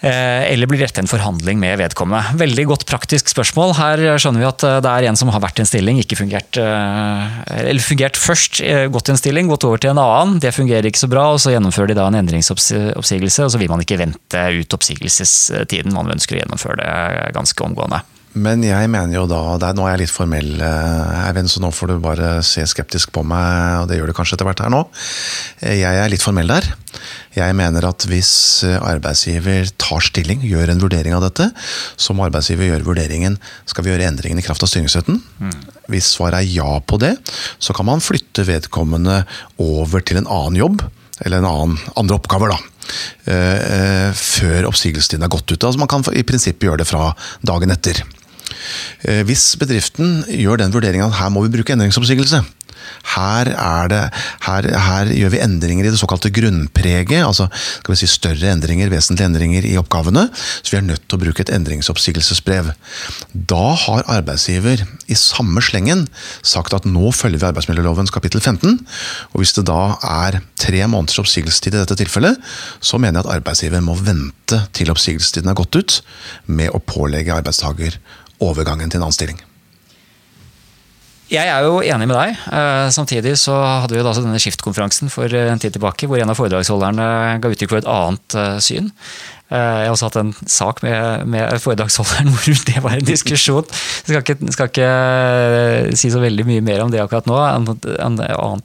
Eh, Eller blir dette en forhandling med vedkommende? Veldig godt praktisk spørsmål. Her skjønner vi at eh, det er en som har vært i en stilling, ikke fungert eh, Eller fungert først, gått i en stilling, gått over til en annen. Det fungerer ikke så bra, og så gjennomfører de da en endringsoppsigelse. Og så vil man ikke vente ut oppsigelsestiden, man ønsker å gjennomføre det ganske omgående. Men jeg mener jo da er, Nå er jeg litt formell, eh, Eivind, så nå får du bare se skeptisk på meg. og Det gjør du kanskje etter hvert her nå. Eh, Jeg er litt formell der. Jeg mener at hvis arbeidsgiver tar stilling, gjør en vurdering av dette, så må arbeidsgiver gjøre vurderingen skal vi gjøre endringen i kraft av styringsretten. Hvis svaret er ja på det, så kan man flytte vedkommende over til en annen jobb. Eller en annen, andre oppgaver, da. eh, Før oppsigelsestiden er gått ut. Altså Man kan i prinsippet gjøre det fra dagen etter. Eh, Hvis bedriften gjør den vurderingen at her må vi bruke endringsoppsigelse, her, er det, her, her gjør vi endringer i det såkalte grunnpreget, altså si større endringer, vesentlige endringer i oppgavene, så vi er nødt til å bruke et endringsoppsigelsesbrev. Da har arbeidsgiver i samme slengen sagt at nå følger vi arbeidsmiljøloven kapittel 15, og hvis det da er tre måneders oppsigelsestid i dette tilfellet, så mener jeg at arbeidsgiver må vente til oppsigelsestiden er gått ut med å pålegge arbeidstaker overgangen til en annen stilling. Jeg er jo enig med deg. Eh, Samtidig så hadde vi jo da denne skiftkonferansen for en tid tilbake, hvor en av foredragsholderne ga uttrykk for et annet eh, syn. Eh, Jeg har også hatt en sak med, med foredragsholderen [LAUGHS] hvor det var en diskusjon. Jeg skal ikke, skal ikke eh, si så veldig mye mer om det akkurat nå, annet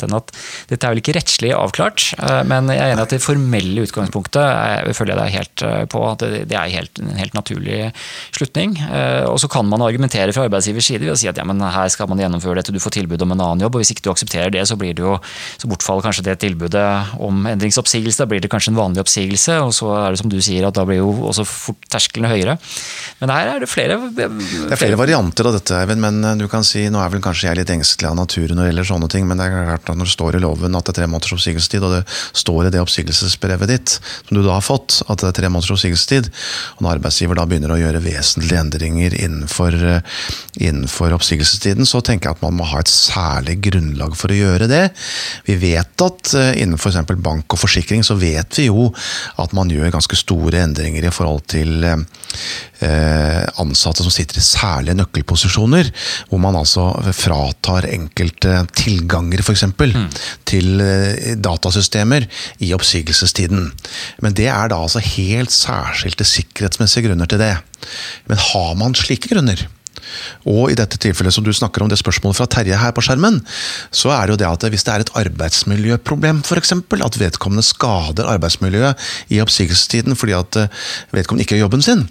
enn- at dette er vel ikke rettslig avklart. eh, Men jeg er enig at det formelle utgangspunktet jeg føler jeg deg helt på. at Det, er helt, en helt naturlig slutning. Og så kan man argumentere fra arbeidsgivers side ved å si at ja, men her skal man gjennomføre dette, du får tilbud om en annen jobb. og Hvis ikke du aksepterer det, så, blir det jo, så bortfaller kanskje det tilbudet om endringsoppsigelse. Da blir det kanskje en vanlig oppsigelse, og så er det som du sier at da blir jo også fort terskelen høyere. Men her er det flere Det er flere varianter av dette, Eivind, men eh, du kan si, nå er vel kanskje jeg litt engstelig av naturen når det gjelder sånne ting, men det er klart at når det står i loven at det er tre måneders oppsigelsestid, og det står i det oppsigelsesbrevet ditt, som du da har fått, at det er tre måneders oppsigelsestid, og når arbeidsgiver da begynner å gjøre vesentlige endringer innenfor, eh, innenfor oppsigelsestiden, så tenker jeg at man må ha et særlig grunnlag for å gjøre det. Vi vet at eh, innenfor f.eks. bank og forsikring, så vet vi jo at man gjør ganske store endringer i forhold til eh, ansatte som sitter i særlige nøkkelposisjoner, hvor man altså fratar enkelte tilganger f.eks. Mm. til eh, datasystemer i oppsigelsestiden. Men det er da altså helt særskilte sikkerhetsmessige grunner til det. Men har man slike grunner, og i dette tilfellet som du snakker om det spørsmålet fra Terje her på skjermen, så er det jo det at hvis det er et arbeidsmiljøproblem f.eks., at vedkommende skader arbeidsmiljøet i oppsigelsestiden fordi at eh, vedkommende ikke gjør jobben sin,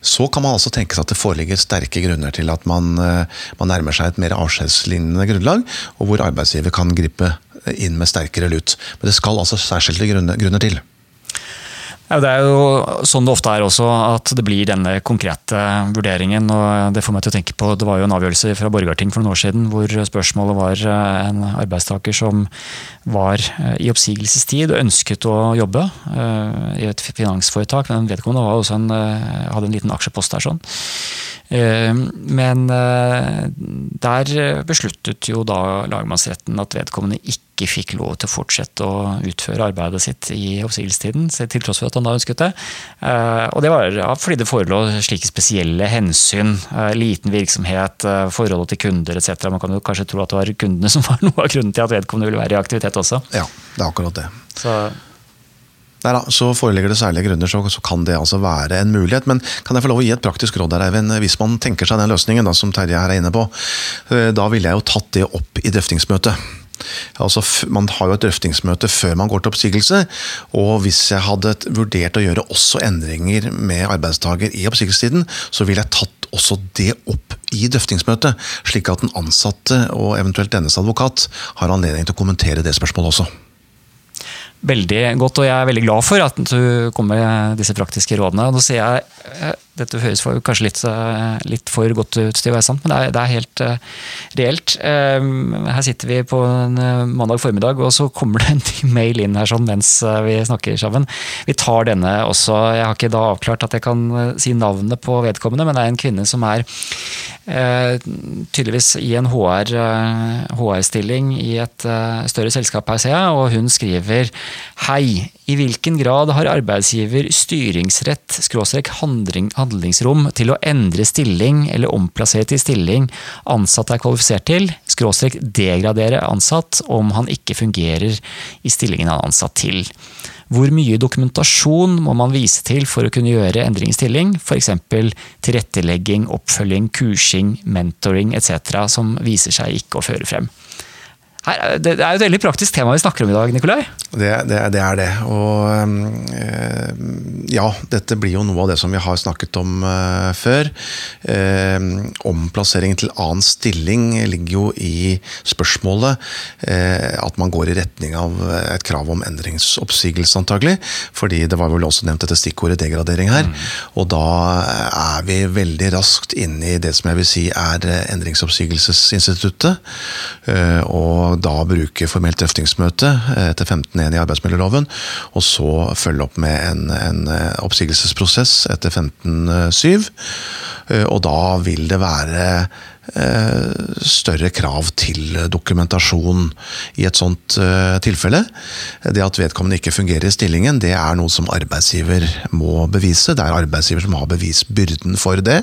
så kan man altså tenke seg at det foreligger sterke grunner til at man, eh, man nærmer seg et mer avskjedslignende grunnlag, og hvor arbeidsgiver kan gripe inn med sterkere lut. Men det skal altså særskilte grunner, grunner til. Ja, det er jo sånn det ofte er også, at det blir denne konkrete vurderingen. og Det får meg til å tenke på, det var jo en avgjørelse fra Borgarting for noen år siden hvor spørsmålet var eh, en arbeidstaker som var eh, i oppsigelsestid og ønsket å jobbe eh, i et finansforetak, men vedkommende også en, hadde en liten aksjepost der. sånn. Men der besluttet jo da lagmannsretten at vedkommende ikke fikk lov til å fortsette å utføre arbeidet sitt i oppsigelsestiden, til tross for at han da ønsket det. Eh, Og det var fordi det forelå slike spesielle hensyn. eh, Liten virksomhet, eh, forholdet til kunder etc. Man kan jo kanskje tro at det var kundene [LAUGHS] som var noe av grunnen til at vedkommende ville være i aktivitet også. Ja, det er akkurat det. Så Nei da, så Foreligger det særlige grunner, så, så kan det altså være en mulighet. Men kan jeg få lov å gi et praktisk råd der, Eivind? Hvis man tenker seg den løsningen da, som Terje her er inne på, da ville jeg jo tatt det opp i drøftingsmøtet. Altså, Man har jo et drøftingsmøte før man går til oppsigelse. og Hvis jeg hadde vurdert å gjøre også endringer med arbeidstaker i oppsigelsestiden, så ville jeg tatt også det opp i drøftingsmøtet, slik at den ansatte og eventuelt dennes advokat har anledning til å kommentere det spørsmålet også. Veldig godt, og jeg er veldig glad for at du kommer med disse praktiske rådene. Nå ser jeg, eh, Dette høres for, kanskje litt, eh, litt, for godt ut til å være sant, men det er, det er helt uh, reelt. Her sitter vi på en mandag formiddag, og så kommer det en mail inn her sånn mens vi snakker sammen. Vi tar denne også. Jeg har ikke da avklart at jeg kan si navnet på vedkommende, men det er en kvinne som er uh, tydeligvis i en HR-stilling HR i et uh, større selskap her, ser jeg, og hun skriver Hei! I hvilken grad har arbeidsgiver styringsrett, skråstrek handlingsrom, til å endre stilling eller omplassere til stilling ansatte er kvalifisert til, skråstrek degradere ansatt om han ikke fungerer i stillingen han er ansatt til? Hvor mye dokumentasjon må man vise til for å kunne gjøre endring i stilling, f.eks. tilrettelegging, oppfølging, kursing, mentoring etc., som viser seg ikke å føre frem? Her, det er jo et veldig praktisk tema vi snakker om i dag, Nikolai. Det, det, det er det. Og øh, ja, dette blir jo noe av det som vi har snakket om øh, før. Eh, omplassering til annen stilling ligger jo i spørsmålet øh, at man går i retning av et krav om endringsoppsigelse, antagelig. Fordi det var vel også nevnt dette stikkordet degradering her. Mm. Og da er vi veldig raskt inne i det som jeg vil si er endringsoppsigelsesinstituttet. Eh, da bruke formelt drøftingsmøte eh, etter 15.1 i arbeidsmiljøloven, og så følge opp med en, en eh, oppsigelsesprosess etter 15.7. Eh, og da vil det være større krav til dokumentasjon i et sånt eh, tilfelle. Det at vedkommende ikke fungerer i stillingen, det er noe som arbeidsgiver må bevise. Det er arbeidsgiver som har bevisbyrden for det.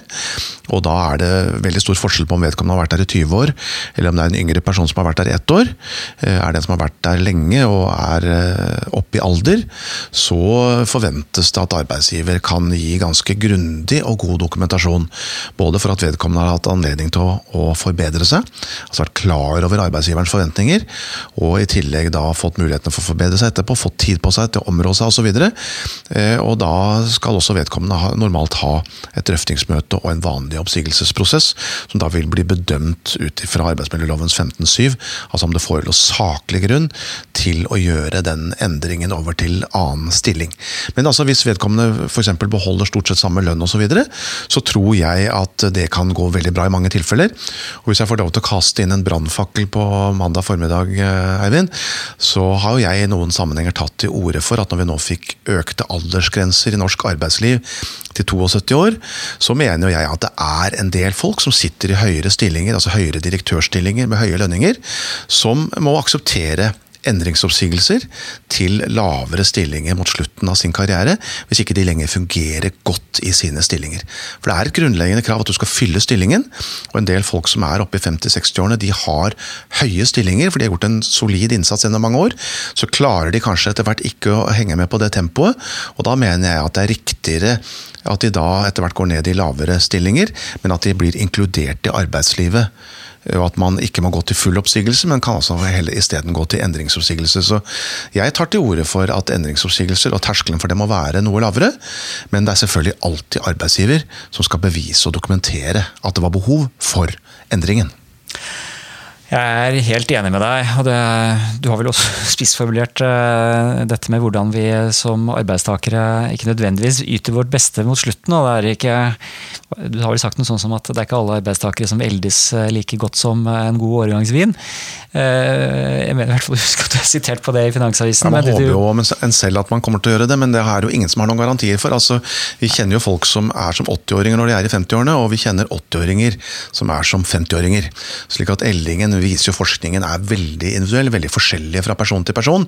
Og da er det veldig stor forskjell på om vedkommende har vært der i 20 år, eller om det er en yngre person som har vært der i ett år. Eh, er det en som har vært der lenge og er oppe i alder, så forventes det at arbeidsgiver kan gi ganske grundig og god dokumentasjon. Både for at vedkommende har hatt anledning til å å forbedre seg. Altså vært klar over arbeidsgiverens forventninger, og i tillegg da fått muligheten for å forbedre seg etterpå, fått tid på seg til å områ seg osv. Og, eh, og da skal også vedkommende normalt ha et drøftingsmøte og en vanlig oppsigelsesprosess, som da vil bli bedømt ut fra arbeidsmiljølovens 15-7, altså om det forelå saklig grunn til å gjøre den endringen over til annen stilling. Men altså hvis vedkommende f.eks. beholder stort sett samme lønn osv., så, videre, så tror jeg at det kan gå veldig bra i mange tilfeller. Og Hvis jeg får lov til å kaste inn en brannfakkel på mandag formiddag, eh, Eivind, så har jo jeg i noen sammenhenger tatt til orde for at når vi nå fikk økte aldersgrenser i norsk arbeidsliv til 72 år, så mener jo jeg at det er en del folk som sitter i høyere stillinger, altså høyere direktørstillinger med høye lønninger, som må akseptere endringsoppsigelser til lavere stillinger mot slutten av sin karriere, hvis ikke de lenger fungerer godt i sine stillinger. For Det er et grunnleggende krav at du skal fylle stillingen, og en del folk som er oppe i 50-60-årene, de har høye stillinger, for de har gjort en solid innsats gjennom mange år. Så klarer de kanskje etter hvert ikke å henge med på det tempoet, og da mener jeg at det er riktigere at de da etter hvert går ned i lavere stillinger, men at de blir inkludert i arbeidslivet og at man ikke må gå til full oppsigelse, men kan altså isteden gå til endringsoppsigelse. Så jeg tar til orde for at endringsoppsigelser og terskelen for det må være noe lavere, men det er selvfølgelig alltid arbeidsgiver som skal bevise og dokumentere at det var behov for endringen. Jeg er helt enig med deg. og det, Du har vel også [LAUGHS] spissformulert uh, dette med hvordan vi som arbeidstakere ikke nødvendigvis yter vårt beste mot slutten. og det er ikke, Du har vel sagt noe sånt som at det er ikke alle arbeidstakere som eldes eh, like godt som en god årgangsvin. Uh, jeg mener i hvert fall [LAUGHS] husk at du er sitert på det i Finansavisen. Ja, man håper jo en selv at man kommer til å gjøre det, men det er jo ingen som har noen garantier for. Altså, vi kjenner jo folk som er som 80-åringer når de er i 50-årene, og vi kjenner 80-åringer som er som 50-åringer. slik at eldingen viser jo forskningen er veldig individuell, veldig forskjellig fra person til person.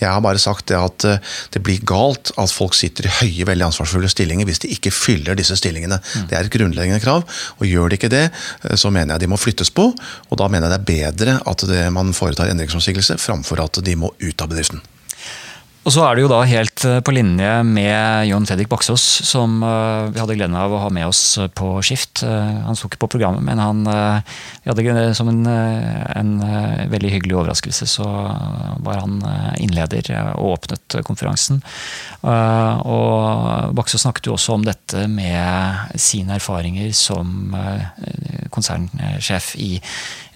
Jeg har bare sagt det at eh, det blir galt at folk sitter i høye, veldig ansvarsfulle stillinger hvis de ikke fyller disse stillingene. Mm. Det er et grunnleggende krav, og gjør de ikke det, eh, så mener jeg de må flyttes på. Og da mener jeg det er bedre at det, man foretar endringsomsigelse framfor at de må ut av bedriften. Og så er det jo da helt eh, på linje med Jon Fredrik Baksås, som uh, vi hadde gleden av å ha med oss på skift. Han sto ikke på programmet, men han vi hadde som en, en veldig hyggelig overraskelse så var han innleder og åpnet konferansen. Og Baksås snakket jo også om dette med sine erfaringer som konsernsjef i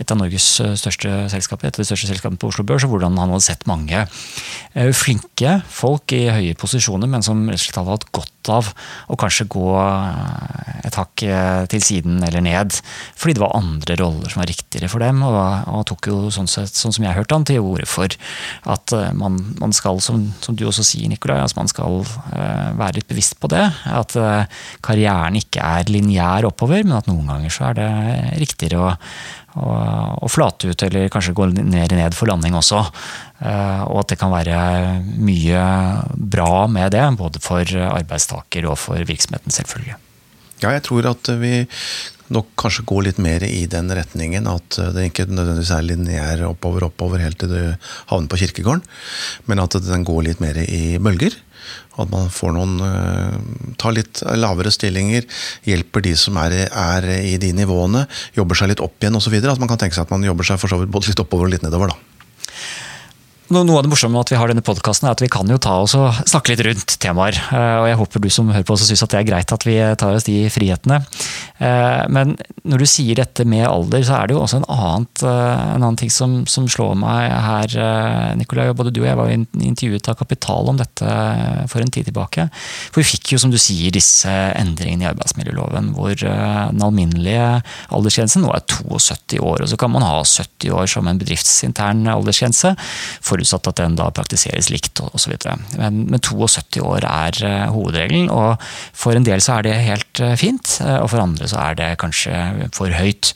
et av Norges største selskaper, et av de største selskapene på Oslo Børs, og hvordan han hadde sett mange flinke flinke folk i høye posisjoner, men som rett og slett hadde hatt godt av å kanskje gå eh, et hakk eh, til siden eller ned. Fordi det var andre roller som var riktigere for dem. Og, og tok jo sånn, sett, sånn som jeg hørte han, til orde for at eh, man, man skal, som, som, du også sier, Nikolai, altså man skal være litt bevisst på det. At karrieren ikke er lineær oppover, men at noen ganger så er det riktigere å og, flate ut, eller kanskje gå ned ned for landing også. Eh, og at det kan være mye bra med det, både for arbeidstaker og for virksomheten, selvfølgelig. Ja, jeg tror at vi nok kanskje går litt mer i den retningen. At det ikke nødvendigvis er lineær oppover, oppover helt til du havner på kirkegården. Men at den går litt mer i bølger. At man får noen uh, tar litt lavere stillinger, hjelper de som er, er i de nivåene, jobber seg litt opp igjen osv. At man kan tenke seg at man jobber seg for så vidt både litt oppover og litt nedover. da. Noe av det morsomme med at vi har denne podkasten, er at vi kan jo ta oss og snakke litt rundt temaer. Eh, og jeg håper du som hører på også syns at det er greit at vi tar oss de frihetene. Eh, men når du sier dette med alder, så er det jo også en, annet, eh, en annen ting som, som, slår meg her, Nikolai. Både du og jeg var intervjuet av Kapital om dette for en tid tilbake. For vi fikk jo, som du sier, disse endringene i arbeidsmiljøloven, hvor den alminnelige aldersgrensen nå er 72 år. Og så kan man ha 70 år som en bedriftsintern aldersgrense. For forutsatt at den da praktiseres likt osv. Men, men 72 år er uh, hovedregelen, og for en del så er det helt uh, fint, uh, og for andre så er det kanskje for høyt.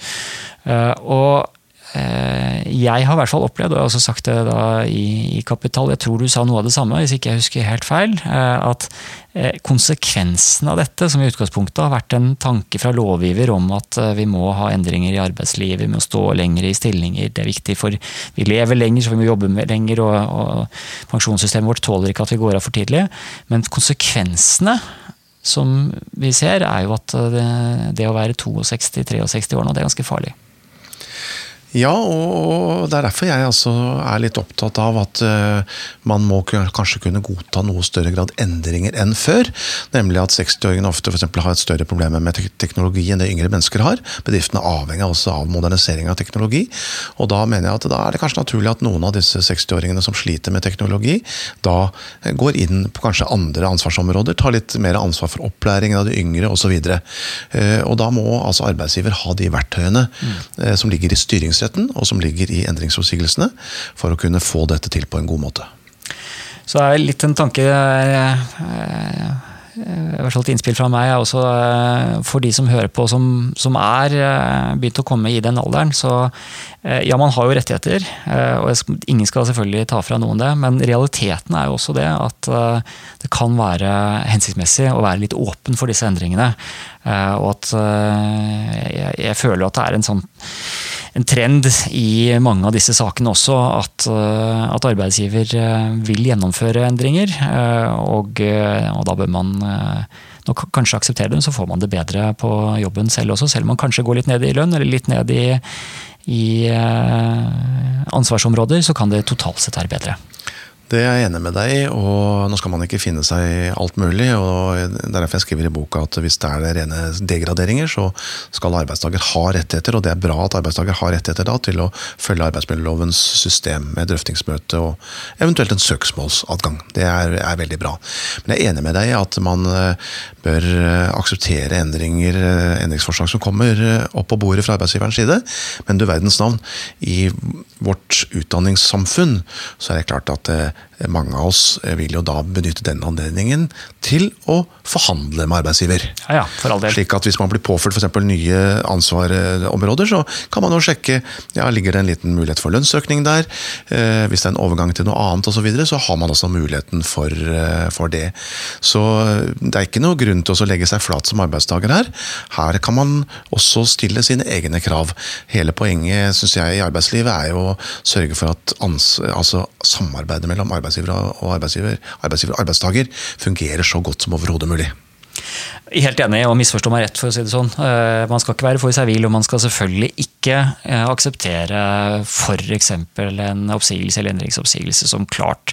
og jeg har i hvert fall opplevd, og jeg har også sagt det i, i Kapital, jeg tror du sa noe av det samme, hvis ikke jeg husker helt feil, at Eh, konsekvensen av dette, som i utgangspunktet har vært en tanke fra lovgiver om at eh, vi må ha endringer i arbeidslivet, vi må stå lenger i stillinger, det er viktig for vi lever lenger, så vi må jobbe lenger, og, og pensjonssystemet vårt tåler ikke at vi går av for tidlig. Men konsekvensene som vi ser, er jo at det, det å være 62-63 år nå, det er ganske farlig. Ja, og det er derfor jeg altså er litt opptatt av at uh, man må kanskje kunne godta noe større grad endringer enn før. Nemlig at 60-åringene ofte for har et større problem med teknologi enn det yngre mennesker har. Bedriftene er avhengig også av modernisering av teknologi. Og da mener jeg at da er det kanskje naturlig at noen av disse 60-åringene som sliter med teknologi, da går inn på kanskje andre ansvarsområder. Tar litt mer ansvar for opplæringen av de yngre osv. Og, så uh, og da må altså arbeidsgiver ha de verktøyene mm. som ligger i styrings styringsretten, og som ligger i endringsoppsigelsene, for å kunne få dette til på en god måte. Så det er litt en tanke eh, eh, i hvert fall et innspill fra meg også eh, for de som hører på som, som er begynt å komme i den alderen. Så ja, man har jo rettigheter, og ingen skal selvfølgelig ta fra noen det. Men realiteten er jo også det at det kan være hensiktsmessig å være litt åpen for disse endringene. Og at jeg, jeg føler at det er en sånn en trend i mange av disse sakene også at, eh, at arbeidsgiver eh, vil gjennomføre endringer. Eh, og, og, da bør man nok kanskje akseptere dem, så får man det bedre på jobben selv også. Selv om man kanskje går litt ned i lønn eller litt ned i, i ansvarsområder, så kan det totalt sett være bedre. Det er jeg enig med deg i, og nå skal man ikke finne seg i alt mulig. og er derfor jeg skriver i boka at hvis det er rene degraderinger, så skal arbeidstaker ha rettigheter, og det er bra at arbeidstaker har rettigheter da til å følge arbeidsmiljølovens system med drøftingsmøte og eventuelt en søksmålsadgang. Det er, er, veldig bra. Men jeg er enig med deg i at man eh, bør eh, akseptere endringer, eh, endringsforslag som kommer opp på bordet fra arbeidsgiverens side, men du verdens navn, i vårt utdanningssamfunn så er det klart at mange av oss vil jo da benytte den anledningen til å forhandle med arbeidsgiver. Ja, ja, for all del. Slik at Hvis man blir påført for nye ansvarområder, så kan man jo sjekke ja, ligger det en liten mulighet for lønnsøkning der. Eh, hvis det er en overgang til noe annet osv., så, videre, så har man også muligheten for, eh, for, det. Så det er ikke noe grunn til å legge seg flat som arbeidstaker her. Her kan man også stille sine egne krav. Hele poenget synes jeg, i arbeidslivet er jo å sørge for at ans altså, samarbeidet mellom mellom arbeidsgiver og arbeidsgiver, arbeidsgiver og arbeidstaker fungerer så godt som overhodet mulig. Helt enig, og misforstå meg rett, for å si det sånn. Eh, man skal ikke være for servil, og man skal selvfølgelig ikke eh, akseptere f.eks. en oppsigelse eller endringsoppsigelse som klart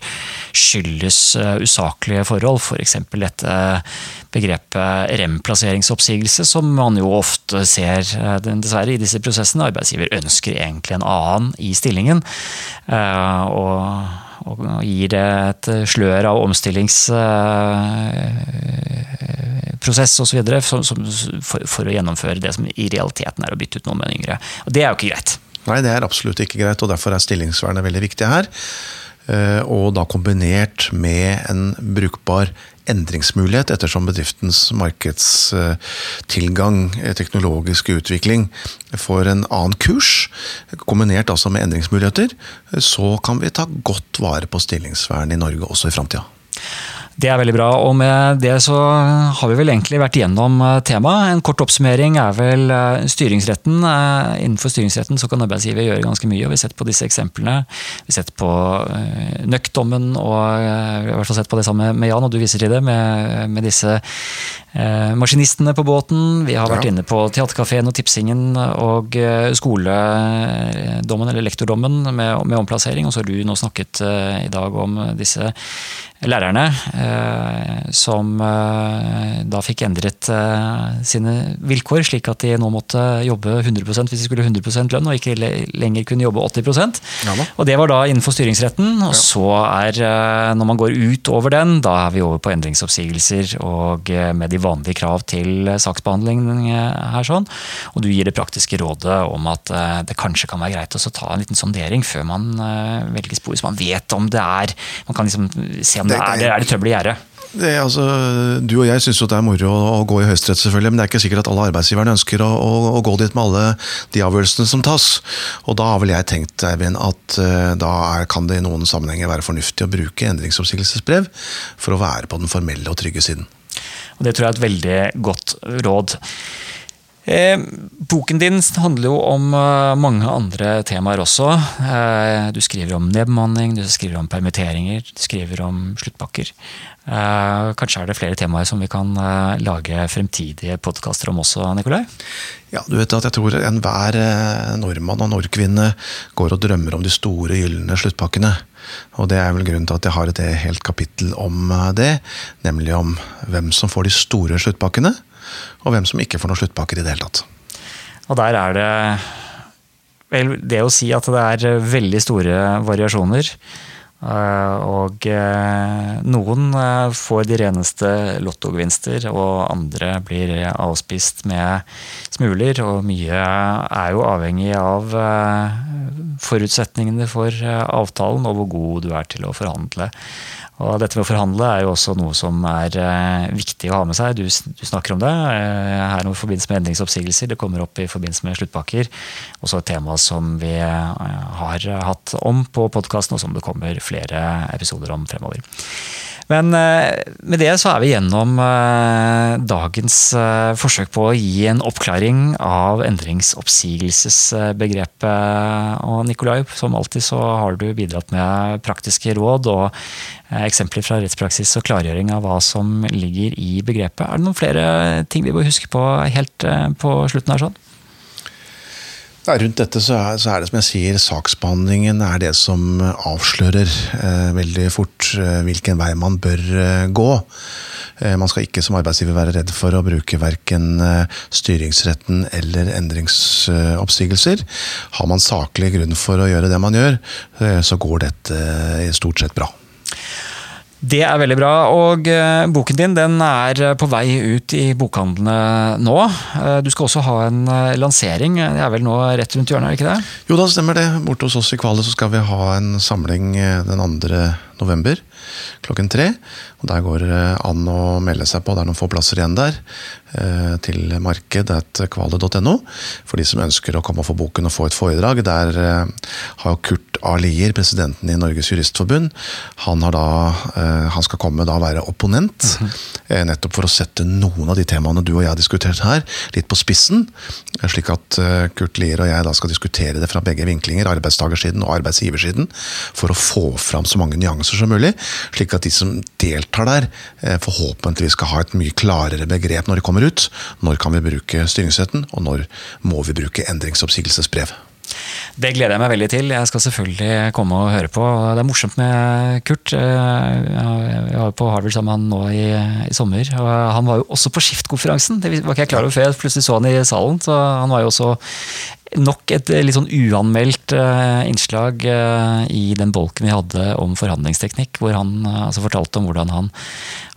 skyldes eh, usaklige forhold. F.eks. For dette begrepet remplasseringsoppsigelse, som man jo ofte ser dessverre i disse prosessene. Arbeidsgiver ønsker egentlig en annen i stillingen. og og gir det et slør av omstillingsprosess osv. For, for å gjennomføre det som i realiteten er å bytte ut noen med en yngre. Og Det er jo ikke greit. Nei, det er absolutt ikke greit, og derfor er stillingsvernet veldig viktig her. Eh, og da kombinert med en brukbar endringsmulighet ettersom bedriftens markedstilgang, teknologisk teknologiske utvikling, får en annen kurs, kombinert altså med endringsmuligheter, så kan vi ta godt vare på stillingsvernet i Norge også i framtida. Det er veldig bra, og med det så har vi vel egentlig vært igjennom eh, temaet. En kort oppsummering er vel eh, styringsretten. Eh, innenfor styringsretten så kan arbeidsgiver gjøre ganske mye, og vi har sett på disse eksemplene. Vi har sett på nøktdommen, og vi har i hvert fall sett på det samme med Jan, og du viser til det, med, med disse eh, maskinistene på båten. Vi har vært ja. inne på Theatercaféen og Tipsingen og skoledommen, eller lektordommen, med, med omplassering. Og så har du nå snakket eh, i dag om disse lærerne som eh, da fikk endret eh, sine vilkår, slik at de nå måtte jobbe 100 hvis de skulle 100% lønn, og ikke lenger kunne jobbe 80% ja, Og Det var da innenfor styringsretten. Og ja. så er, når man går ut over den, da er vi over på endringsoppsigelser og med de vanlige krav til saksbehandling her sånn. Og du gir det praktiske rådet om at det kanskje kan være greit å ta en liten sondering før man velger spor, så man vet om det er Man kan liksom se om det er, det, er det trøbbel i gjerdet? Altså, du og jeg syns det er moro å gå i Høyesterett, selvfølgelig, men det er ikke sikkert at alle arbeidsgiverne ønsker å, å, å, gå dit med alle de avgjørelsene som tas. Og Da har vel jeg tenkt Eivind, at uh, da er, kan det i noen sammenhenger være fornuftig å bruke endringsoppsigelsesbrev for å være på den formelle og trygge siden. Og Det tror jeg er et veldig godt råd. Eh, boken din handler jo om eh, mange andre temaer også. Eh, du skriver om nedbemanning, du skriver om permitteringer, du skriver om sluttpakker. Eh, kanskje er det flere temaer som vi kan eh, lage fremtidige podkaster om også, Nikolai? Ja, du vet at jeg tror enhver eh, nordmann og nordkvinne går og drømmer om de store, gylne sluttpakkene. Og det er vel grunnen til at jeg har et helt kapittel om det. Nemlig om hvem som får de store sluttpakkene og hvem som ikke får noen sluttpakker i det hele tatt. Og der er det vel det å si at det er veldig store variasjoner. Eh, og eh, noen eh, får de reneste lottogevinster, og andre blir avspist med smuler. Og mye er jo avhengig av forutsetningene for avtalen og hvor god du er til å forhandle. Og dette med å forhandle er jo også noe som er eh, viktig å ha med seg. Du, du snakker om det eh, her i forbindelse med endringsoppsigelser. Det kommer opp i forbindelse med sluttpakker. Også et tema som vi eh, har hatt om på podkasten, og som det kommer flere episoder om fremover. Men eh, med det så er vi gjennom eh, dagens eh, forsøk på å gi en oppklaring av endringsoppsigelsesbegrepet. Og Nikolai, som alltid så har du bidratt med praktiske råd og eksempler fra rettspraksis og klargjøring av hva som ligger i begrepet. Er det noen flere ting vi bør huske på helt på slutten her? sånn? Ja, rundt dette så er, så er, det som jeg sier, saksbehandlingen er det som avslører eh, veldig fort eh, hvilken vei man bør eh, gå. Eh, man skal ikke som arbeidsgiver være redd for å bruke verken eh, styringsretten eller endringsoppsigelser. Har man saklig grunn for å gjøre det man gjør, eh, så går dette stort sett bra. Det er veldig bra. Og uh, boken din den er eh, på vei ut i bokhandlene nå. Uh, du skal også ha en lansering. Det er vel nå rett rundt hjørnet, er det ikke det? Jo da, stemmer det. Borte hos oss i Kvale så skal vi ha en samling den 2. november klokken tre. Og Der går det an å melde seg på. Det er noen få plasser igjen der. Til marked.kvale.no. For de som ønsker å komme og få boken og få et foredrag. Der har Kurt A. Lier, presidenten i Norges Juristforbund, han, da, eh, han skal komme da og være opponent. Mm -hmm. Nettopp for å sette noen av de temaene du og jeg har diskutert her, litt på spissen. Slik at Kurt Lier og jeg da skal diskutere det fra begge vinklinger, arbeidstakersiden og arbeidsgiversiden, for å få fram så mange nyanser som mulig. Slik at de som deltar der, forhåpentligvis skal ha et mye klarere begrep når de kommer ut. Når kan vi bruke styringsretten, og når må vi bruke endringsoppsigelsesbrev? Det gleder jeg meg veldig til. Jeg skal selvfølgelig komme og høre på. Det er morsomt med Kurt. Jeg var på Harvard sammen med han nå i, i sommer. og Han var jo også på Skiftkonferansen. Det var ikke jeg klar over før jeg plutselig så han i salen. så Han var jo også nok et litt sånn uanmeldt uh, innslag uh, i den bolken vi hadde om forhandlingsteknikk, hvor han altså fortalte om hvordan han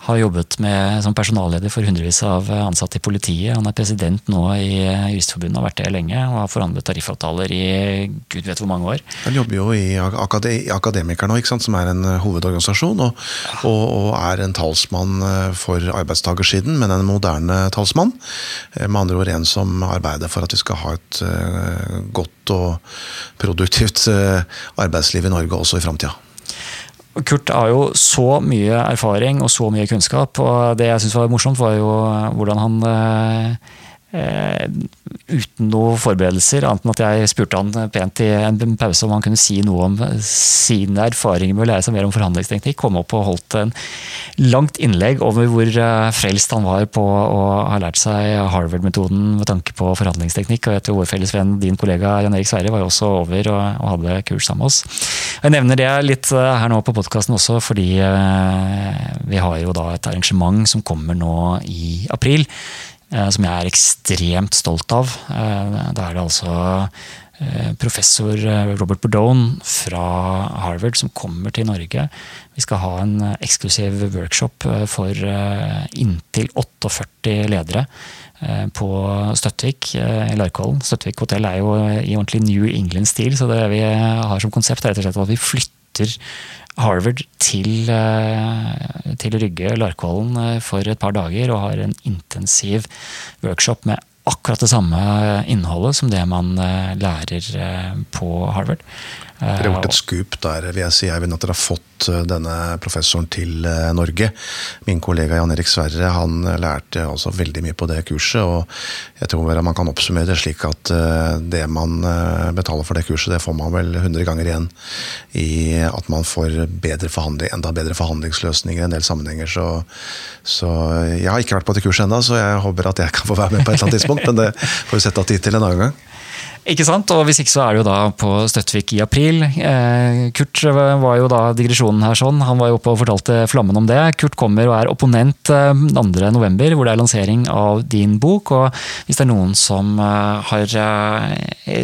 har jobbet med, som personalleder for hundrevis av ansatte i politiet. Han er president nå i Juristforbundet, og har vært det lenge og har forhandlet tariffavtaler i gud vet hvor mange år. Han jobber jo i Akademikerne nå, som er en hovedorganisasjon, og, og, og, er en talsmann for arbeidstakersiden, men en moderne talsmann. Med andre ord en som arbeider for at vi skal ha et godt og produktivt eh, arbeidsliv i Norge også i framtida. Kurt har jo så mye erfaring og så mye kunnskap, og det jeg syns var morsomt, var jo hvordan han eh, Eh, uten noen forberedelser, annet enn at jeg spurte han pent i en pause om han kunne si noe om sine erfaringer med å lære seg mer om forhandlingsteknikk. Kom opp og holdt en langt innlegg over hvor eh, frelst han var på å ha lært seg Harvard-metoden med tanke på forhandlingsteknikk. Og jeg tror vår felles venn, din kollega Jan Erik Sverre, var jo også over og, og hadde kurs sammen med oss. Jeg nevner det litt eh, her nå på podkasten også, fordi vi har jo da et arrangement som kommer nå i april Eh, som jeg er ekstremt stolt av. Eh, da er det altså eh, professor Robert Bordone fra Harvard som kommer til Norge. Vi skal ha en eksklusiv workshop for inntil 48 ledere på Støttvik i Larkollen. Støttvik hotell er jo i ordentlig New England-stil, så det vi har som konsept er rett og slett at vi flytter Harvard til, eh, til Rygge, Larkollen, eh, for et par dager og har en intensiv workshop med akkurat det samme innholdet som det man eh, lærer på Harvard. Dere har gjort et skup der, vil jeg si, Eivind, at dere har fått eh, denne professoren til eh, Norge. Min kollega Jan Erik Sverre han lærte også veldig mye på det kurset. og jeg tror man kan oppsummere det slik at eh, det man betaler for det kurset, det får man vel 100 ganger igjen i at man får bedre forhandling, enda bedre forhandlingsløsninger i en del sammenhenger. Så, så jeg har ikke vært på det kurset ennå, så jeg håper at jeg kan få være med på et eller annet tidspunkt. Men det får vi sette av tid til en annen gang. Ikke sant? Og hvis ikke så er det jo da på Støttvik i april. Eh, Kurt var jo da digresjonen her sånn. Han var jo oppe og fortalte Flammen om det. Kurt kommer og er opponent 2.11, eh, hvor det er lansering av din bok. Og hvis det er noen som, eh, har,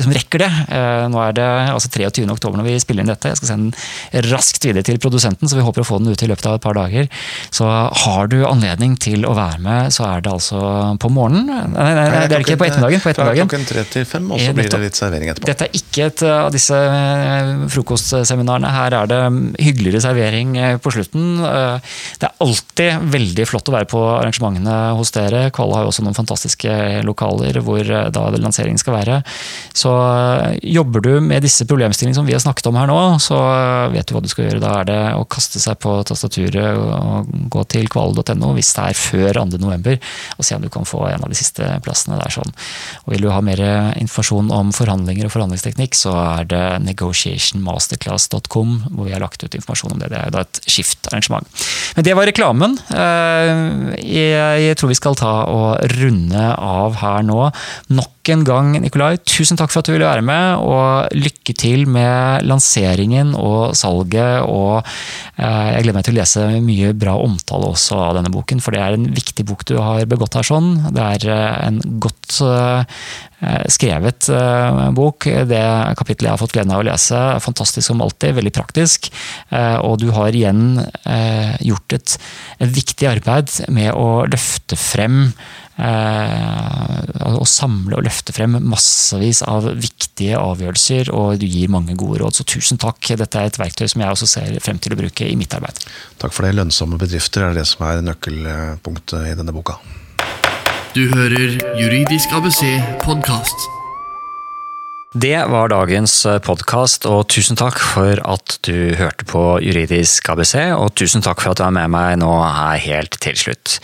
som rekker det Nå er det altså 23. oktober når vi spiller inn dette. Jeg skal sende den raskt videre til produsenten, så vi håper å få den ut i løpet av et par dager. Så har du anledning til å være med, så er det altså på morgenen. Nei, nei, nei det er ikke på ettermiddagen. På ettermiddagen. Klokken tre til fem, og så blir det det litt servering etterpå. Dette er ikke et av disse eh, frokostseminarene. Her er det hyggeligere servering eh, på slutten. Eh, det er alltid veldig flott å være på arrangementene hos dere. Kvalle har jo også noen fantastiske lokaler hvor da lanseringen skal være. Så jobber du med disse problemstillingene som vi har snakket om her nå, så vet du hva du skal gjøre. Da er det å kaste seg på tastaturet og gå til kvale.no hvis det er før 2.11, og se om du kan få en av de siste plassene der. sånn. Og Vil du ha mer informasjon om om forhandlinger og forhandlingsteknikk, så er det negotiationmasterclass.com, hvor vi har lagt ut informasjon om det. Det er da et skiftarrangement. Men det var reklamen. Eh, jeg tror vi skal ta og runde av her nå. Nok en gang, Nikolai, tusen takk for at du ville være med, og lykke til med lanseringen og salget. Og eh, jeg gleder meg til å lese mye bra omtale også av denne boken, for det er en viktig bok du har begått her sånn. Det er eh, en godt skrevet bok. Det kapittelet jeg har fått gleden av å lese, er fantastisk som alltid, veldig praktisk. Og du har igjen gjort et, et viktig arbeid med å løfte frem å samle og løfte frem massevis av viktige avgjørelser, og du gir mange gode råd. Så tusen takk. Dette er et verktøy som jeg også ser frem til å bruke i mitt arbeid. Takk for det. Lønnsomme bedrifter er det som er nøkkelpunktet i denne boka. Du hører Juridisk ABC podkast. Det var dagens podkast, og tusen takk for at du hørte på Juridisk ABC. Og tusen takk for at du er med meg nå her helt til slutt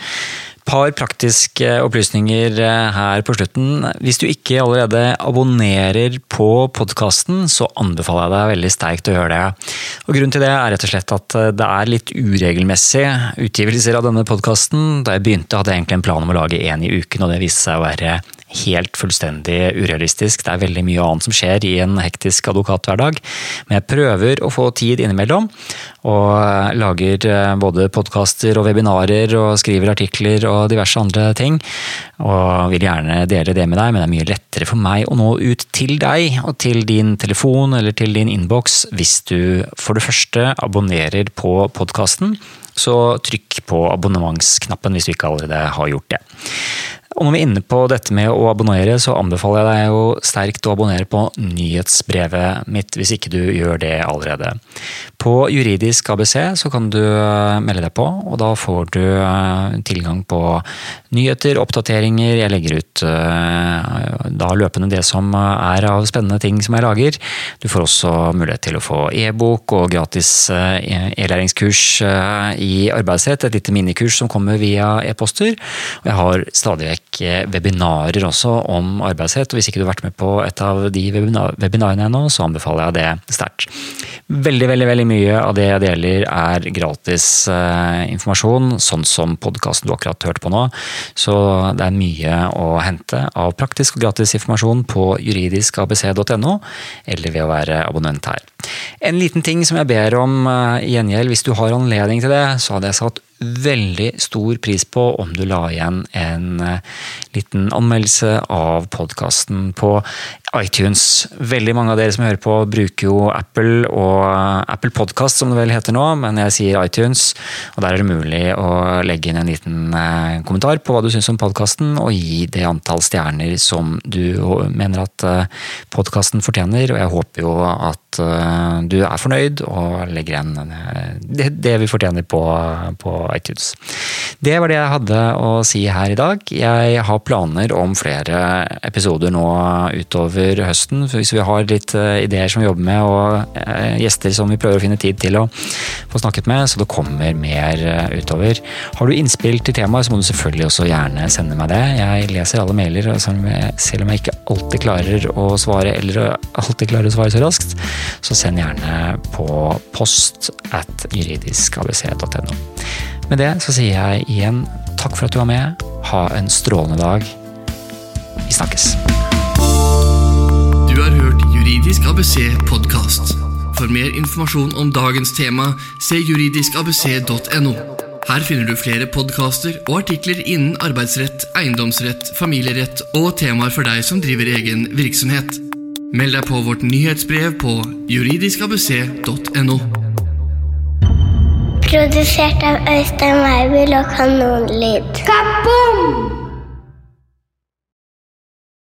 par praktiske opplysninger eh, her på slutten. Hvis du ikke allerede abonnerer på podkasten, så anbefaler jeg deg veldig sterkt å gjøre det. Og Grunnen til det er rett og slett at eh, det er litt uregelmessige utgivelser av denne podkasten. Da jeg begynte, hadde jeg egentlig en plan om å lage én i uken, og det viste seg å være helt fullstendig urealistisk. Det er veldig mye annet som skjer i en hektisk advokathverdag. Men jeg prøver å få tid innimellom, og lager eh, både podkaster og webinarer og skriver artikler og diverse andre ting. Og vil gjerne dele det med deg, men det er mye lettere for meg å nå ut til deg og til din telefon eller til din innboks hvis du for det første abonnerer på podkasten. Så trykk på abonnementsknappen hvis du ikke allerede har gjort det. Og når vi er inne på dette med å abonnere, så anbefaler jeg deg jo sterkt å abonnere på nyhetsbrevet mitt, hvis ikke du gjør det allerede. På Juridisk ABC så kan du eh, melde deg på, og da får du eh, tilgang på nyheter, oppdateringer. Jeg legger ut eh, da løpende det som er av spennende ting som jeg lager. Du får også mulighet til å få e-bok og gratis e-læringskurs i arbeidsrett, et lite minikurs som kommer via e-poster. Og jeg har stadig vekk rekke webinarer også om arbeidsrett. og Hvis ikke du har vært med på et av de webinarene ennå, så anbefaler jeg det sterkt. Veldig veldig, veldig mye av det jeg deler er gratis eh, informasjon, sånn som podkasten du akkurat hørte på nå. Så det er mye å hente av praktisk og gratis informasjon på juridiskabc.no, eller ved å være abonnent her. En liten ting som jeg ber om eh, i gjengjeld, hvis du har anledning til det, så hadde jeg satt veldig stor pris på om du la igjen en eh, liten anmeldelse av podkasten på iTunes. Veldig mange av dere som hører på, bruker jo Apple og Apple Podcast, som det vel heter nå, men jeg sier iTunes. Og der er det mulig å legge inn en liten eh, kommentar på hva du syns om podkasten, og gi det antall stjerner som du mener at eh, podkasten fortjener. Og jeg håper jo at eh, du er fornøyd og legger igjen det vi fortjener på, på iTunes. Det var det jeg hadde å si her i dag. Jeg har planer om flere episoder nå utover høsten. Hvis vi har litt eh, ideer som vi jobber med og eh, gjester som vi prøver å finne tid til å få snakket med, så det kommer mer eh, utover. Har du innspill til temaet, så må du selvfølgelig også gjerne sende meg det. Jeg leser alle mailer, selv om jeg ikke alltid klarer å svare, eller alltid klarer å svare så raskt, så send gjerne på post at juridiskabc.no. Med det så sier jeg igjen takk for at du var med. Ha en strålende dag. Vi snakkes. Du har hørt Juridisk ABC podkast. For mer informasjon om dagens tema, se juridiskabc.no. Her finner du flere podkaster og artikler innen arbeidsrett, eiendomsrett, familierett og temaer for deg som driver egen virksomhet. Meld deg på vårt nyhetsbrev på juridiskabuseet.no. Produsert av Øystein Weibel og Kanonlyd. Kaboom!